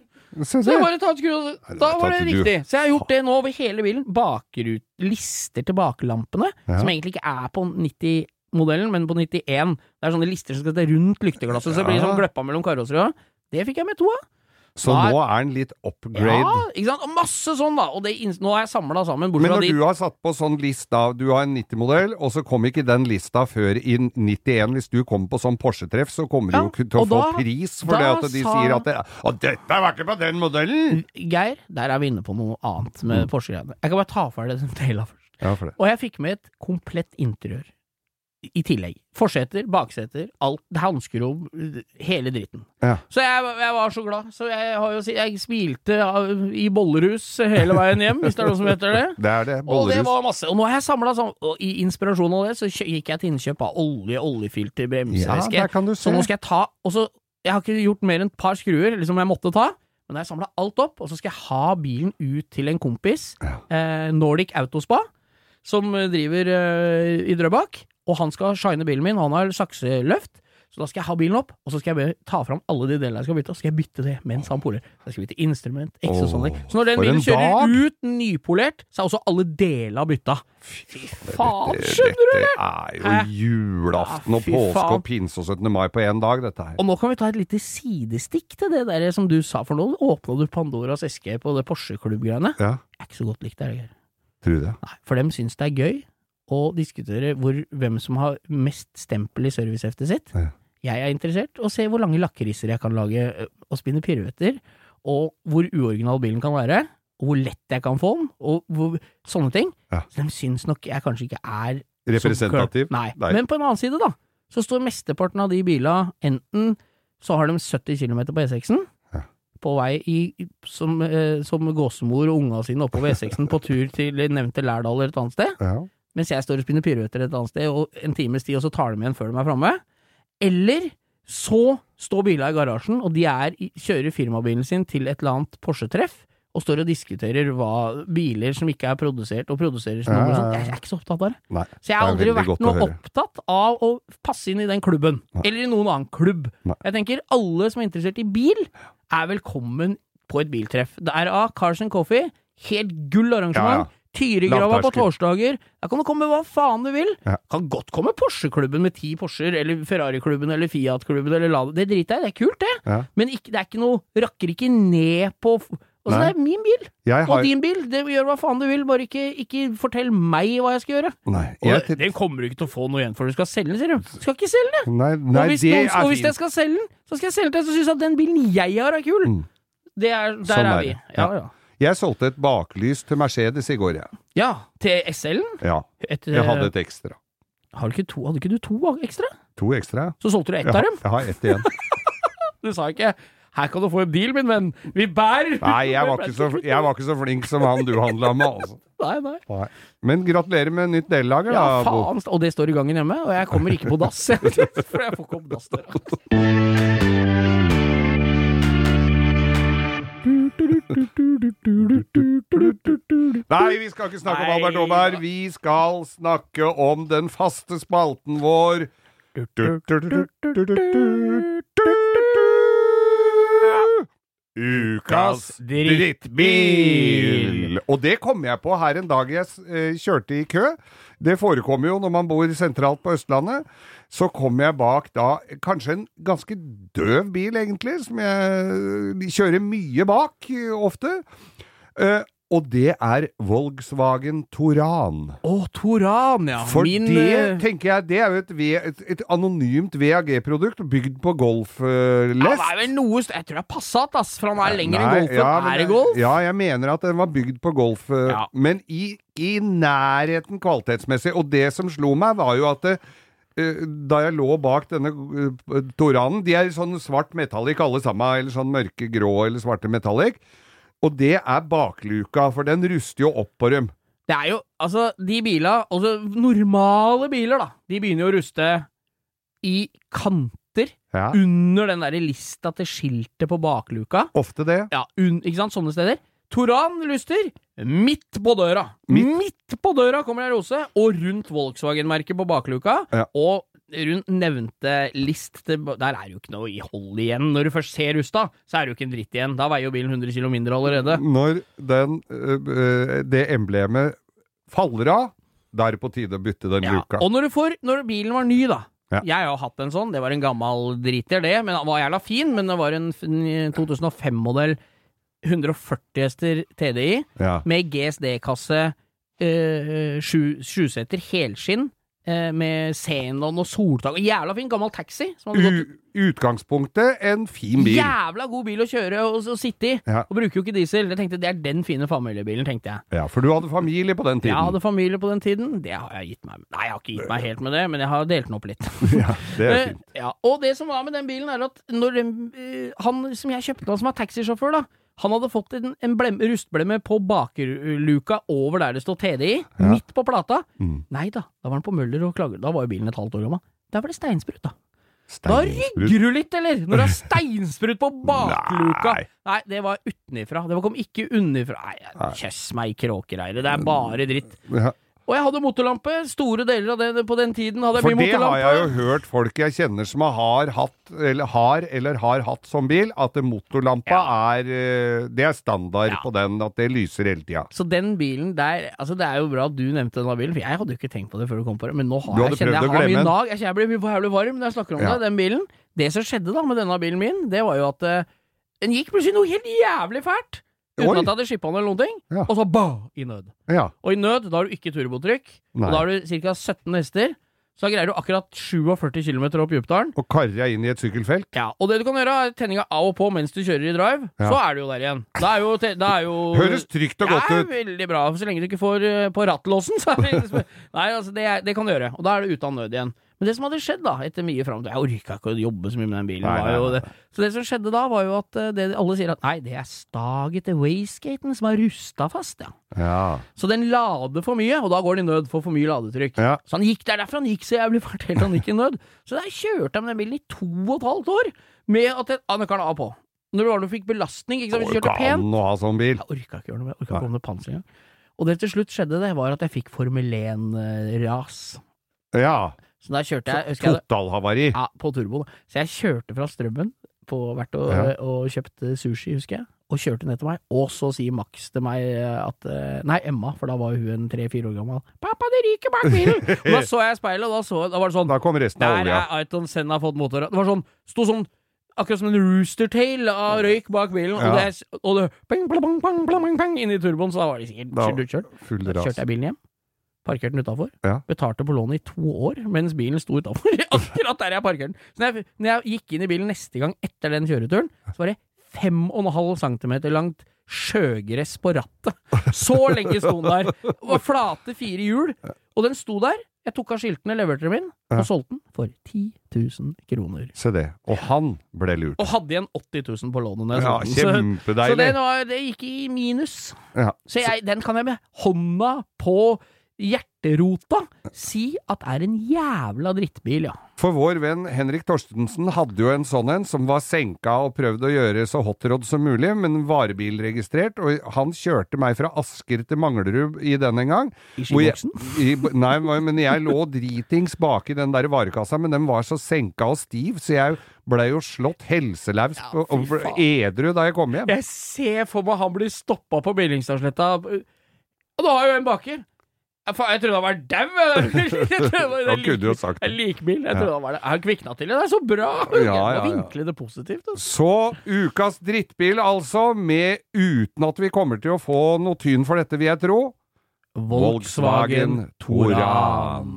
Så jeg bare tar skru, da var det riktig. Så jeg har gjort det nå over hele bilen. Bakrut, lister til baklampene, Ja. som egentlig ikke er på 90-modellen, men på 91. Det er sånne lister som skal til rundt lykteglasset, så det blir sånn gløppa mellom karosserier. Det fikk jeg med to av. Så er, nå er den litt upgrade. Ja, ikke sant? Og masse sånn, da. Og det, nå er jeg samla sammen, Men når de du har satt på sånn lista, du har en 90-modell, og så kom ikke den lista før i 91. Hvis du kommer på sånn Porsche-treff, så kommer Ja, du jo til å få da- pris for det at de sa- sier at det, Og dette var ikke på den modellen! Geir, der er vi inne på noe annet Mm. Porsche-greiene. Jeg kan bare ta ferdig den delen først. Ja, for det. Og jeg fikk med et komplett interiør i tillegg. Forseter, bakseter, alt, hanskrom, hele dritten. Ja. Så jeg, jeg var så glad. Så jeg, har jo, jeg smilte i bollerus hele veien hjem, hvis det er noe som heter det. Det er det. Og det var masse. Og nå har jeg samla sånn, og i inspirasjon av det, så gikk jeg til innkjøp av olje, oljefilter, Ja, du se. så nå skal jeg ta Og så Jeg har ikke gjort mer enn et par skruer, liksom jeg måtte ta. Men jeg samla alt opp, og så skal jeg ha bilen ut til en kompis, eh, Nordic Autospa, som eh, driver eh, i Drøbak. Og han skal shine bilen min, han har sakseløft. Så da skal jeg ha bilen opp, og så skal jeg ta fram alle de delene jeg skal bytte, og så skal jeg bytte det mens han poler. Jeg skal bytte instrument, og sånne. Så når den bilen kjører dag! ut nypolert, så er også alle delene bytta. Fy faen, skjønner du det? Dette er jo julaften og påske og pinse og 17. mai på én dag, dette her. Og nå kan vi ta et lite sidestikk til det der som du sa, for nå åpna du Pandoras eske på det Porsche-klubb-greiene. Ja, Er ikke så godt likt, det? Tror du det? Nei, for dem syns det er gøy å diskutere hvor, hvem som har mest stempel i serviceheftet sitt. Ja. Jeg er interessert i å se hvor lange lakriser jeg kan lage og spinne piruetter, og hvor uoriginal bilen kan være, og hvor lett jeg kan få den, og hvor, sånne ting. Ja. Så de syns nok jeg kanskje ikke er Representativ? Nei. Nei. Men på en annen side, da, så står mesteparten av de bila enten så har de 70 km på E6-en, på vei i, som, eh, som gåsemor og unga sine oppover E6-en på tur til nevnte Lærdal eller et annet sted, Ja. Mens jeg står og spinner piruetter et annet sted, og en times tid, og så tar de igjen før de er framme. Eller så står bilene i garasjen, og de er, kjører firmabilen sin til et eller annet Porsche-treff, og står og diskuterer hva biler som ikke er produsert, og produserer som Ja, noe ja, sånt. ja. Jeg er ikke så opptatt av det. Nei. Så jeg har aldri vært noe opptatt av å passe inn i den klubben, Nei. eller i noen annen klubb. Nei. Jeg tenker alle som er interessert i bil, er velkommen på et biltreff. Det er av Carson Coffee, helt gull arrangement. Tyrigrava på torsdager. Der kan du komme hva faen du vil. Ja. Kan godt komme Porsche-klubben med ti Porscher, eller Ferrari-klubben, eller Fiat-klubben, eller Lada. Det driter jeg i, det er kult, det. Ja. Men ikke, det er ikke noe Rakker ikke ned på Altså, Nei. det er min bil, Jeg og din bil. Det Gjør hva faen du vil, bare ikke, ikke fortell meg hva jeg skal gjøre. Nei, jeg, den kommer du ikke til å få noe igjen for. Du skal selge den, sier du. Du skal ikke selge den. nei, nei og hvis, det noen, og hvis jeg skal selge den, så skal jeg selge den til som syns at den bilen jeg har, er kul. Mm. Det er, der Sånn er, er vi. Ja, Ja. ja. Jeg solgte et baklys til Mercedes i går, jeg. ja, til SL-en. Ja. Et, Jeg hadde eh, et ekstra. har du ikke to, hadde ikke du to ekstra? To ekstra. Så solgte du ett av dem. jeg har ett igjen. Du sa ikke 'her kan du få en deal, min venn'. Vi bærer! Nei, jeg var ikke så, jeg var ikke så flink som han du handla med, altså. Nei, nei. Nei. Men gratulerer med nytt dellager, Ja, da, Ja, faen. Og det står i gangen hjemme, og jeg kommer ikke på dass. For jeg får ikke opp dass Nei, vi skal ikke snakke om Albert Aaberg. Vi skal snakke om den faste spalten vår. Ukas drittbil! Og det kom jeg på her en dag jeg eh, kjørte i kø. Det forekommer jo når man bor sentralt på Østlandet. Så kom jeg bak da kanskje en ganske døv bil, egentlig, som jeg kjører mye bak eh, ofte. Eh, og det er Volkswagen Toran. Å, Toran, ja. For Min det, eh, tenker jeg, det er jo et, et, et anonymt VAG-produkt bygd på golflest. ja, det er vel noe Jeg tror det er Passat, ass. For han er lenger enn Golfen. ja, men er det Golf? Ja, jeg mener at den var bygd på golf, Ja. men i, i nærheten kvalitetsmessig. Og det som slo meg, var jo at det, da jeg lå bak denne eh, Toranen De er sånn svart metallic alle sammen, eller sånn mørke grå eller svarte metallic. Og det er bakluka, for den ruster jo opp på dem. Det er jo, altså, de bila, altså normale biler, da, de begynner jo å ruste i kanter Ja. under den derre lista til skiltet på bakluka. Ofte det. Ja, un, ikke sant, sånne steder. Toran luster midt på døra. Midt? Midt, på døra kommer det ei rose, og rundt Volkswagen-merket på bakluka. Ja. Og rundt nevnte list Der er jo ikke noe i hold igjen. Når du først ser rusta, så er det jo ikke en dritt igjen. Da veier jo bilen 100 kg mindre allerede. Når den, øh, øh, det emblemet faller av, da er det på tide å bytte den Ja. luka. Og når du får Når bilen var ny, da. Ja. Jeg har hatt en sånn. Det var en gammel driter, det. Men Den var jævla fin, men det var en 2005-modell 140 hester TDI Ja. med GSD-kasse, eh, sju- sjuseter helskinn, eh, med xenon og soltak. Og Jævla fin gammel taxi. Utgangspunktet en fin bil. Jævla god bil å kjøre og, og sitte i! Ja. Og bruker jo ikke diesel. Jeg tenkte Det er den fine familiebilen, tenkte jeg. Ja, for du hadde familie på den tiden. Jeg hadde familie på den tiden. Det har jeg gitt meg Nei, jeg har ikke gitt meg helt med det, men jeg har delt den opp litt. Ja, det er Eh, fint. Ja, og det som var med den bilen, er at når den, eh, han som jeg kjøpte, han som er taxisjåfør, da, han hadde fått en, en blem, rustblemme på bakluka over der det står TDI, Ja. midt på plata. Mm. Nei da, da var han på Møller og klager. Da var jo bilen et halvt år gammel. Der var det steinsprut, da. Da rygger du litt, eller? Når det er steinsprut på bakluka. Nei. Nei, det var utenifra. Det kom ikke unnifra. Nei, kjøss meg i kråkereiret. Det er bare dritt. Ja, Og jeg hadde motorlampe. Store deler av det på den tiden hadde jeg For mye det har jeg jo hørt folk jeg kjenner som har hatt, eller har, eller har hatt som bil, at motorlampa er øh, Det er standard Ja. på den, at det lyser hele tida. Så den bilen der Altså Det er jo bra at du nevnte denne bilen, for jeg hadde jo ikke tenkt på det før du kom på det. Men nå har jeg, kjenner jeg har mye nag. Jeg jeg blir mye jævlig varm når jeg snakker om Ja. det, den bilen. Det som skjedde da med denne bilen min, det var jo at eh, den gikk plutselig noe helt jævlig fælt. Uten Oi. at jeg hadde skippa noen ting. Ja. Og så ba! I nød. Ja. Og i nød, da har du ikke turbotrykk. Nei. Og da har du ca. 17 hester. Så da greier du akkurat 47 km opp Djupdalen. Og jeg inn i et sykkelfelt. Ja, og det du kan gjøre, er tenninga av og på mens du kjører i drive. Ja. Så er du jo der igjen. Da er jo, te- da er jo Høres trygt og godt ut. det er veldig bra. Så lenge du ikke får eh, på rattlåsen, så er det Nei, altså, det, det kan du gjøre. Og da er du ute av nød igjen. Men det som hadde skjedd da, etter mye fram Jeg orka ikke å jobbe så mye med den bilen. Nei, nei, nei. det. Så det som skjedde da, var jo at eh, det, alle sier at nei, det er staget til wayskaten som er rusta fast, ja. Ja. Så den lader for mye, og da går den i nød for for mye ladetrykk. Ja. Så han gikk der derfor han gikk så jævlig fælt helt han gikk i nød. Så der kjørte jeg med den bilen i to og et halvt år, med at ah, nøkkelen av på. Når du fikk belastning, ikke sant, hvis du kjørte pent. an å ha sånn bil. Jeg orka ikke gjøre noe med orka ikke komme med panser engang. Og det til slutt skjedde, det var at jeg fikk Formel 1-ras. Ja. Så da kjørte jeg, Totalhavari. ja, på turbo. da. Så jeg kjørte fra Strømmen, på hvert og, Ja. og kjøpte sushi, husker jeg, og kjørte ned til meg. Og så sier Max til meg at eh, Nei, Emma, for da var hun en tre-fire år gammel. 'Pappa, det ryker bak bilen!' og da så jeg speilet, og da, så, da var det sånn Da kom resten av olja. Der er Aiton Senna fått motor. Det var sånn, sto sånn Akkurat som en roostertail av røyk bak bilen, og det, og det bang, bang, bang, bang, bang, bang, inn i turboen, så da var de sikkert kjørt utkjørt. Full kjørte jeg bilen hjem. Parkerte den utafor. Ja. Betalte på lånet i to år mens bilen sto utafor. Akkurat der jeg parkerte den. Så når jeg, når jeg gikk inn i bilen neste gang etter den kjøreturen, så var det 5,5 cm langt sjøgress på rattet. Så lenge sto den der. Det var flate fire hjul, og den sto der. Jeg tok av skiltene, leverte dem inn, Ja. og solgte den for 10 000 kroner. Se det. Og han ble lurt. Og hadde igjen 80 000 på lånet. Ja, kjempedeilig. Så- Så det, var, det gikk i minus. Ja. Så jeg, den kan jeg med hånda på hjerterota si at er en jævla drittbil, ja. For vår venn Henrik Torstensen hadde jo en sånn en som var senka og prøvde å gjøre så hotrod som mulig, men varebilregistrert, og han kjørte meg fra Asker til Manglerud i den en gang. I skiboksen? Nei, men jeg lå dritings baki den der varekassa, men den var så senka og stiv, så jeg blei jo slått helselaus Ja, og edru da jeg kom hjem. Jeg ser for meg han blir stoppa på Billingstadsletta, og da har jo en baker. Ja, faen, Jeg trodde han var dau! jeg. Jeg Han kunne jo sagt det. Likbil. Jeg trodde han var det. Han kvikna til det. Det er så bra! Ja, Jeg ja, ja. vinkle det positivt. Altså. Så ukas drittbil, altså, med uten at vi kommer til å få noe tyn for dette, vil jeg tro. Volkswagen Touran.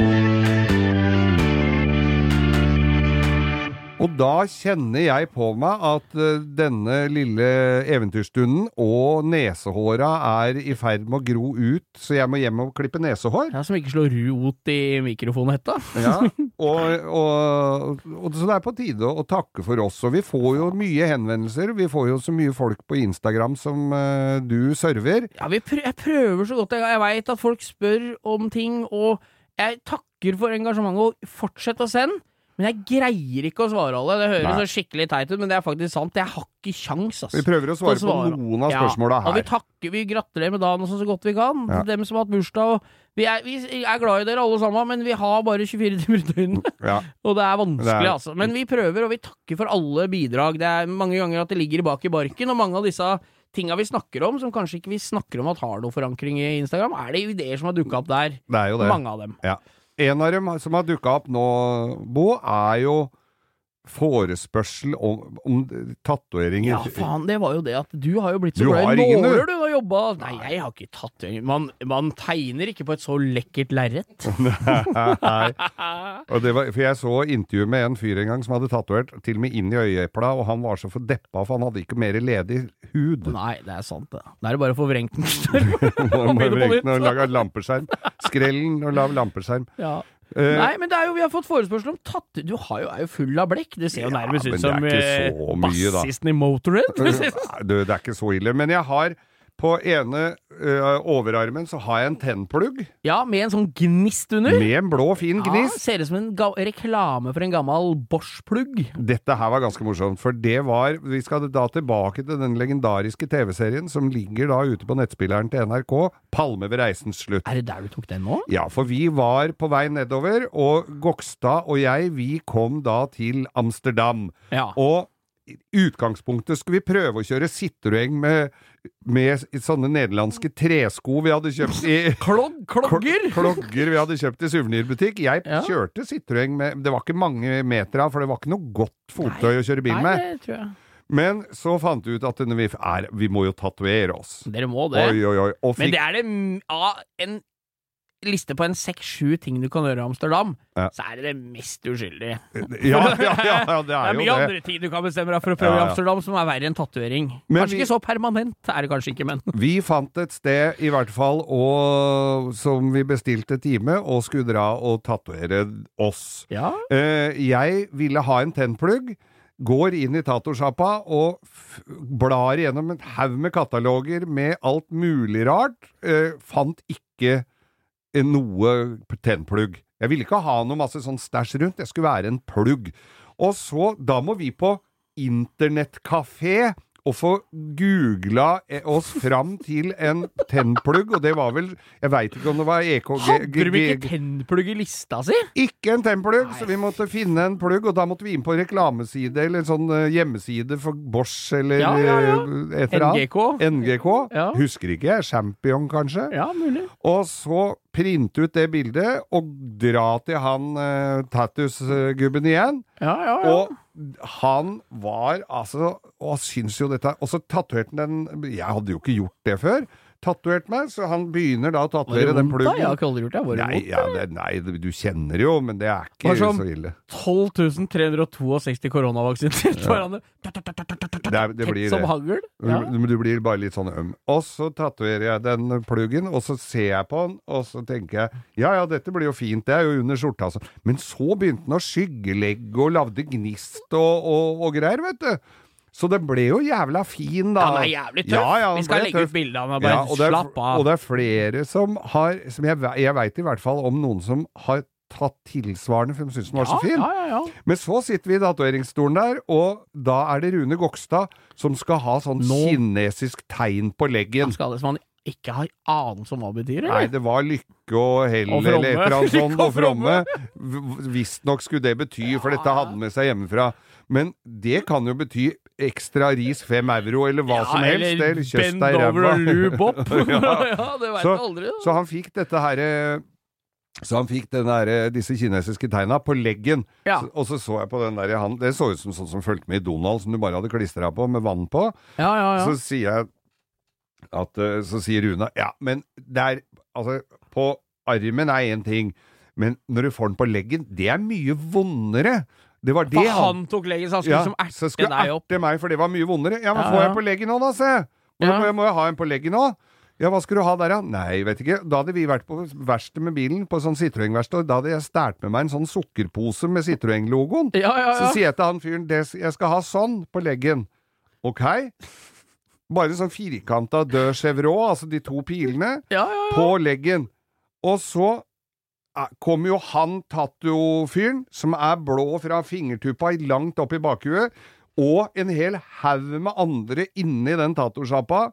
Og da kjenner jeg på meg at eh, denne lille eventyrstunden og nesehåra er i ferd med å gro ut, så jeg må hjem og klippe nesehår. Ja, Som ikke slår rot i mikrofonhetta. Ja, og, og, og så det er på tide å, takke for oss. Og vi får jo mye henvendelser. Vi får jo så mye folk på Instagram som uh, du server. Ja, vi prø jeg prøver så godt jeg kan. Jeg veit at folk spør om ting, og jeg takker for engasjementet, og fortsett å sende. Men jeg greier ikke å svare alle. Det høres Nei. så skikkelig teit ut, men det er faktisk sant. Jeg har ikke kjangs, Vi altså. prøver å svare å svare. på noen av spørsmåla Og vi her. takker, vi gratulerer med dagen sånn så godt vi kan. Ja. Dem som har hatt bursdag. Og vi, er, vi er glad i dere alle sammen, men vi har bare 24 timer i døgnet. Ja. Og det er vanskelig, Det er- altså. Men vi prøver, og vi takker for alle bidrag. Det er mange ganger at det ligger bak i barken, og mange av disse tinga vi snakker om, som kanskje ikke vi snakker om at har noe forankring i Instagram, er det ideer som har dukka opp der. Det er jo det. Mange av dem. Ja. En av dem som har dukka opp nå, Bo, er jo forespørsel om, om tatoveringer. Ja, faen, det var jo det at du har jo blitt så Du glad i du. nåler, du har jobba Nei, jeg har ikke tatoveringer. Man, man tegner ikke på et så lekkert lerret. Nei. Og det var, for jeg så intervju med en fyr en gang som hadde tatovert til og med inn i øyeepla, og han var så fordeppa, for han hadde ikke mer ledig hud. Nei, det er sant, det. Da er det bare å få vrengt den større. Og må og lage lampeskjerm. Skrellen og lav lampeskjerm. Ja. Eh, Nei, men det er jo, vi har fått forespørsel om tatt... Du har jo, er jo full av blekk. Det ser jo nærmest ut som mye, bassisten da. i Motorhead. du, det er ikke så ille. Men jeg har på ene ø, overarmen så har jeg en tennplugg ja, med en sånn gnist under. med en blå, fin gnist. Ja, ser ut som en reklame for en gammel Bosch-plugg. Dette her var ganske morsomt, for det var Vi skal da tilbake til den legendariske TV-serien som ligger da ute på nettspilleren til NRK, 'Palme ved reisens slutt'. Er det der du tok den nå? Ja, for vi var på vei nedover, og Gokstad og jeg, vi kom da til Amsterdam. Ja. Og utgangspunktet skulle vi prøve å kjøre Citroën med, med sånne nederlandske tresko vi hadde kjøpt i Klog, klogger! Klogger vi hadde kjøpt i suvenirbutikk. Jeg Ja. kjørte Citroën med Det var ikke mange meter av, for det var ikke noe godt fottøy å kjøre bil Nei, med. det tror jeg. Men så fant vi ut at vi, er, vi må jo tatovere oss. Dere må det. Oi, oi, oi. Og Men det er det ja, en liste på en seks-sju ting du kan gjøre i Amsterdam, Ja. så er det det mest uskyldige. Ja, ja, ja, ja det Det er er jo mye det. andre ting du kan bestemme deg for å prøve i Amsterdam som er verre enn tatovering. Kanskje vi- ikke så permanent, er det kanskje ikke, men Vi fant et sted, i hvert fall, og, som vi bestilte time, og skulle dra og tatovere oss. Eh, jeg ville ha en tennplugg. Går inn i tatosjappa og blar igjennom en haug med kataloger med alt mulig rart. Eh, fant ikke eh, noe tennplugg. Jeg ville ikke ha noe masse sånn stæsj rundt, det skulle være en plugg. Og så, da må vi på internettkafé og få googla eh, oss fram til en tennplugg, og det var vel Jeg veit ikke om det var EKG Hadde du ikke tennplugg i lista si? ikke en tennplugg, så vi måtte finne en plugg, og da måtte vi inn på reklameside eller en sånn eh, hjemmeside for Bosch eller Ja, ja, ja. eh, et eller annet. NGK. NGK. Ja. Husker ikke jeg. Champion, kanskje. Ja, mulig. Og så printe ut det bildet og dra til han uh, Tattus-gubben igjen. Ja, ja, ja. Og han var altså Og syns jo dette Og så tatoverte han den Jeg hadde jo ikke gjort det før. Tatovert meg, så han begynner da å tatovere den pluggen. Jeg har ikke aldri gjort det. Var det Nei, vondt? ja, det, nei, du kjenner jo, men det er ikke så ille. 12 362 koronavaksiner til hverandre. Det, er, det blir Som hagl. Ja. Men Du blir bare litt sånn øm. Og så tatoverer jeg den pluggen, og så ser jeg på den, og så tenker jeg ja ja, dette blir jo fint, det er jo under skjorta, altså. Men så begynte den å skyggelegge og lagde gnist og, og, og greier, vet du. Så den ble jo jævla fin, da. Han er jævlig tøff. Ja, ja, Vi skal legge tøff. ut bilde av ham. Ja, Bare det er, slapp av. Og det er flere som har som Jeg, jeg veit i hvert fall om noen som har tatt tilsvarende, for de syns den var så fin. Ja, ja, ja. Men så sitter vi i datoreringsstolen der, og da er det Rune Gokstad som skal ha sånn Nå- kinesisk tegn på leggen. Han skal det som han ikke har anelse om hva det betyr, Nei, det var lykke og hell eller et eller annet sånt, og fromme. Visstnok skulle det bety, for dette hadde han med seg hjemmefra. Men det kan jo bety ekstra ris fem euro, eller hva som helst. Eller kjøss bend deg i over og lube opp. Ja. ja, det veit Så- du aldri. da. Så han fikk dette herre så han fikk den der, disse kinesiske tegna på leggen. Ja. Så, og så så jeg på den der han, Det så ut som sånn som fulgte med i Donald, som du bare hadde klistra på med vann på. Ja, ja, ja. Så sier jeg at eh, Så sier Runa Ja, men det er Altså, på armen er én ting, men når du får den på leggen, det er mye vondere. Det var det For han tok leggen, så han skulle ja, som så erte skulle opp. erte meg, for det var mye vondere. Ja, men Ja, får ja. jeg på leggen nå, da, se? Må, Ja. må, må jeg ha en på leggen nå? Ja, hva skal du ha der, da? Nei, vet ikke. Da hadde vi vært på verksted med bilen, på sånn Citroën-verksted, og da hadde jeg stært med meg en sånn sukkerpose med Citroën-logoen. Ja, ja, Så sier jeg til han fyren jeg skal ha sånn på leggen. Ok? Bare sånn firkanta død chevron, altså de to pilene, ja, ja, ja. på leggen. Og så kommer jo han tatofyren, som er blå fra fingertuppa langt opp i bakhuet, og en hel haug med andre inni den tattosjappa,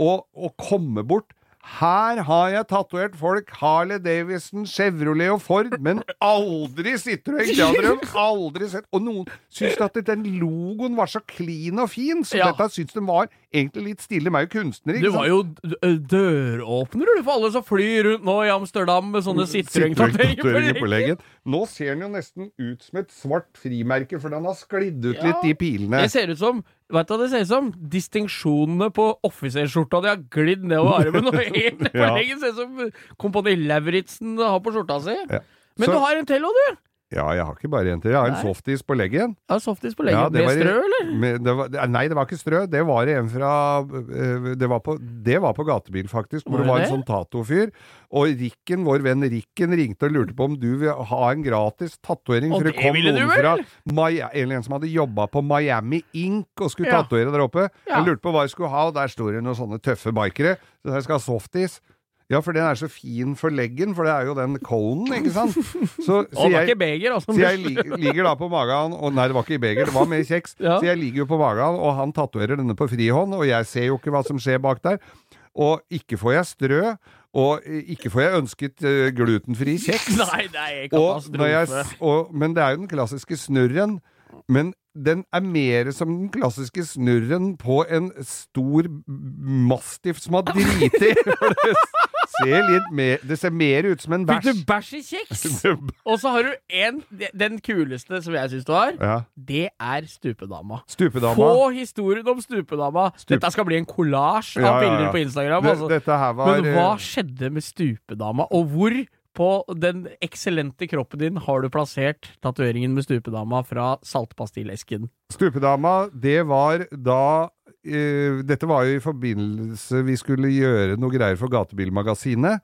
og, og kommer bort. Her har jeg tatovert folk, Harley Davidson, Chevrolet og Ford, men aldri Citroën. De aldri sett. Og noen syns at den logoen var så clean og fin, så Ja. dette syns de var egentlig litt stille. De er jo kunstnere, Du ikke var sant? jo d- døråpner du, for alle som flyr rundt nå i Amsterdam med sånne Citroën-tatoveringer på Citroën-tatoveringer leggen. Nå ser den jo nesten ut som et svart frimerke, for den har sklidd ut Ja. litt, de pilene. Det ser ut som Vet du hva det ser ut som? Distinksjonene på offiserskjorta di har glidd nedover armen og helt ned på leggen. Ser ut som Kompani Lauritzen har på skjorta si. Ja. Men Så- du har en til òg, du! Ja, jeg har ikke bare jenter. Jeg har en softis på leggen. Ja, softis på Ja, leggen. det Med var strø, eller? Med, det var, nei, det var ikke strø. Det var en fra øh, Det var på, det var på gatebil, faktisk. Hvor det var en sånn tatofyr. Og Rikken, vår venn Rikken, ringte og lurte på om du vil ha en gratis tatovering. For det kom noen fra Miami, en en som hadde jobba på Miami Ink og skulle Ja. tatovere der oppe. Ja. Jeg lurte på hva jeg skulle ha, og der sto det noen sånne tøffe bikere. Så jeg skal ha softis. Ja, for den er så fin for leggen, for det er jo den conen, ikke sant? Så, det var ikke beger, altså. så jeg li ligger da på magen og Nei, det var ikke i beger, det var med kjeks. Ja. Så jeg ligger jo på magen, og han tatoverer denne på frihånd, og jeg ser jo ikke hva som skjer bak der. Og ikke får jeg strø, og ikke får jeg ønsket eh, glutenfri kjeks. Nei, nei, er Og jeg, katastrofe. og, men det er jo den klassiske snurren. Men den er mer som den klassiske snurren på en stor mastiff som har driti. Det ser litt mer Det ser mer ut som en Fikk du bæsj. bæsj i kjeks? Og så har du en Den kuleste som jeg syns du har, Ja. det er stupedama. Stupedama. Få historien om stupedama. Dette skal bli en kollasj av Ja, ja, ja. bilder på Instagram. Altså. dette her var Men hva eh, skjedde med stupedama, og hvor på den eksellente kroppen din har du plassert tatoveringen med stupedama fra saltpastillesken? Stupedama, det var da eh, Dette var jo i forbindelse Vi skulle gjøre noe greier for Gatebilmagasinet.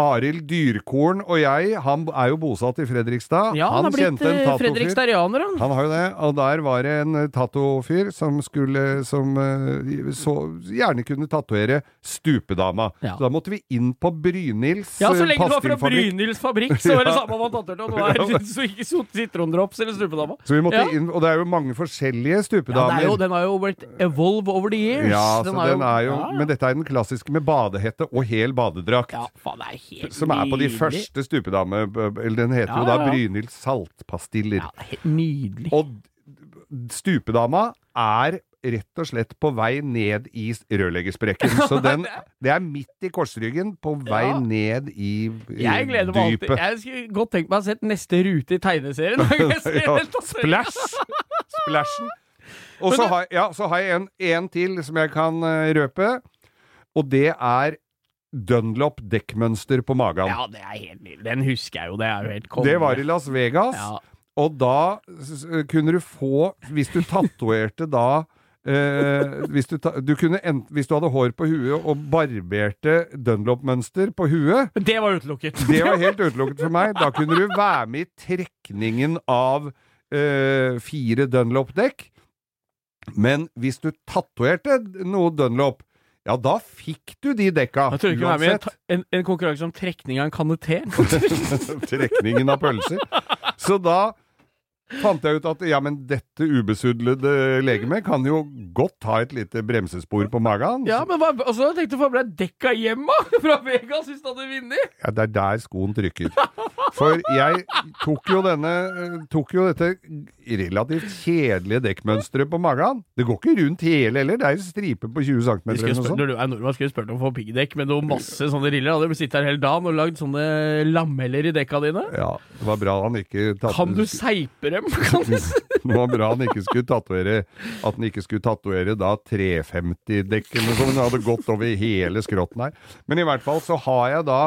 Arild Dyrkorn og jeg, han er jo bosatt i Fredrikstad. Ja, han, har blitt en eh, fredrikstarianer, han. Han har jo det, og der var det en tatofyr som skulle Som eh, så gjerne kunne tatovere stupedama. Ja. Så da måtte vi inn på Brynils Ja, så eh, lenge du var fra. Brynils fabrikk, så var det samme om han tatoverte om det var ikke sitrondrops eller stupedama. Så vi måtte Ja. inn, og det er jo mange forskjellige stupedamer. Ja, jo, den har jo blitt evolve over the years. Ja, så den er jo, ja. Men dette er den klassiske med badehette og hel badedrakt. Ja, faen, det er helt Som er på de nydelig. første stupedame... Eller den heter Ja, jo da ja, ja. Brynhild saltpastiller. Ja, helt nydelig. Og stupedama er rett og slett på vei ned i rørleggersprekken. Så den, det er midt i korsryggen, på vei Ja. ned i, dypet Jeg gleder meg alltid. dypet. Jeg skulle godt tenkt meg å ha sett neste rute i tegneserien. jeg ser Ja. Splash! Splashen. Og Men så det- har, ja, så har jeg en, en til som jeg kan eh, røpe, og det er Dunlop dekkmønster på magen. Ja, det er helt nydelig. Den husker jeg jo. Det er jo helt konge. det var i Las Vegas, ja. og da kunne du få Hvis du tatoverte da eh, hvis, du ta, du ent, hvis du hadde hår på huet og barberte Dunlop-mønster på huet Det var utelukket. Det var helt utelukket for meg. Da kunne du være med i trekningen av eh, fire Dunlop-dekk. Men hvis du tatoverte noe Dunlop, ja, da fikk du de dekka. Jeg tror ikke det er med i en, en, konkurranse om trekning av en kanne te. Trekningen av pølser. Så da fant jeg ut at ja, men dette ubesudlede legemet kan jo godt ha et lite bremsespor på magen. Ja, men hva, og jeg tenkte du få med dekka hjem da, fra Vegas hvis du hadde vunnet. Ja, det er der skoen trykker. For jeg tok jo denne Tok jo dette relativt kjedelige dekkmønstre på magen. Det går ikke rundt hele heller, det er en stripe på 20 cm eller noe sånt. når du er nordmann, skulle vi spurt om å få piggdekk med noe masse sånne riller. Hadde du sittet her hele dagen og lagd sånne lammeller i dekka dine? Ja, det var bra han ikke tatt- Kan du seipe dem? Det var bra han ikke skulle tatovere At han ikke skulle tatovere da 350-dekk eller noe sånt. Det hadde gått over hele skrotten her. Men i hvert fall så har jeg da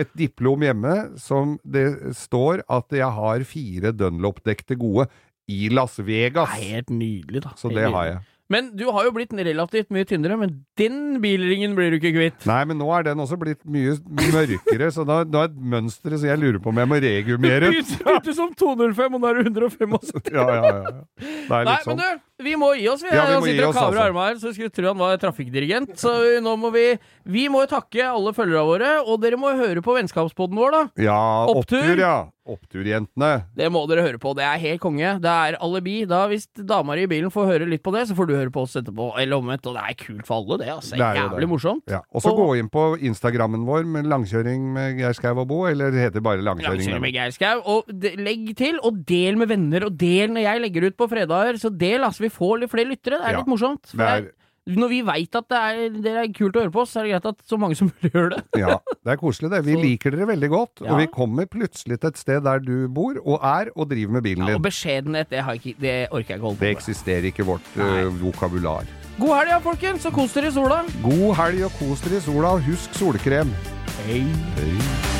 et diplom hjemme som det står at jeg har fire Dunlop-dekk til gode i Las Vegas. Det er helt nydelig, da. Så Helt det har jeg. Men du har jo blitt relativt mye tynnere, men den bilringen blir du ikke kvitt. Nei, men nå er den også blitt mye mørkere, så da, da er et mønster så jeg lurer på om jeg må regumere. Du begynte som 205, og nå er du 175. Ja, ja, ja. Det er Nei, sånn. men du, vi må gi oss. Vi, Ja, vi han sitter og oss, kaver altså. armene her, så skulle tro han var trafikkdirigent. Så nå må vi Vi må jo takke alle følgerne våre, og dere må høre på vennskapspodden vår, da. Ja, Opptur. opptur, ja. Oppturjentene. Det må dere høre på. Det er helt konge. Det er alibi. Da Hvis dama di i bilen får høre litt på det, så får du høre på oss etterpå. Eller omvendt. Og det er kult for alle, det. altså. Det er Jævlig det. morsomt. Ja. Og så gå inn på Instagrammen vår med langkjøring med Geir Skau og Bo, eller det heter bare langkjøring. Langkjøring med. Geir Skau. Og legg til, og del med venner. Og del når jeg legger ut på fredager. Så del, altså. Vi får litt flere lyttere. Det er Ja. litt morsomt. Er, når vi veit at det er, det er kult å høre på oss, så er det greit at så mange som mulig gjør det. ja, det er koselig det. Vi Så- liker dere veldig godt, Ja. og vi kommer plutselig til et sted der du bor og er og driver med bilen Ja, og beskjedenhet, det, ikke, det orker jeg ikke holde på Det eksisterer ikke i vårt eh, vokabular. God helg, ja, folkens, og kos dere i sola. God helg og kos dere i sola, og husk solkrem. Hei. Hei.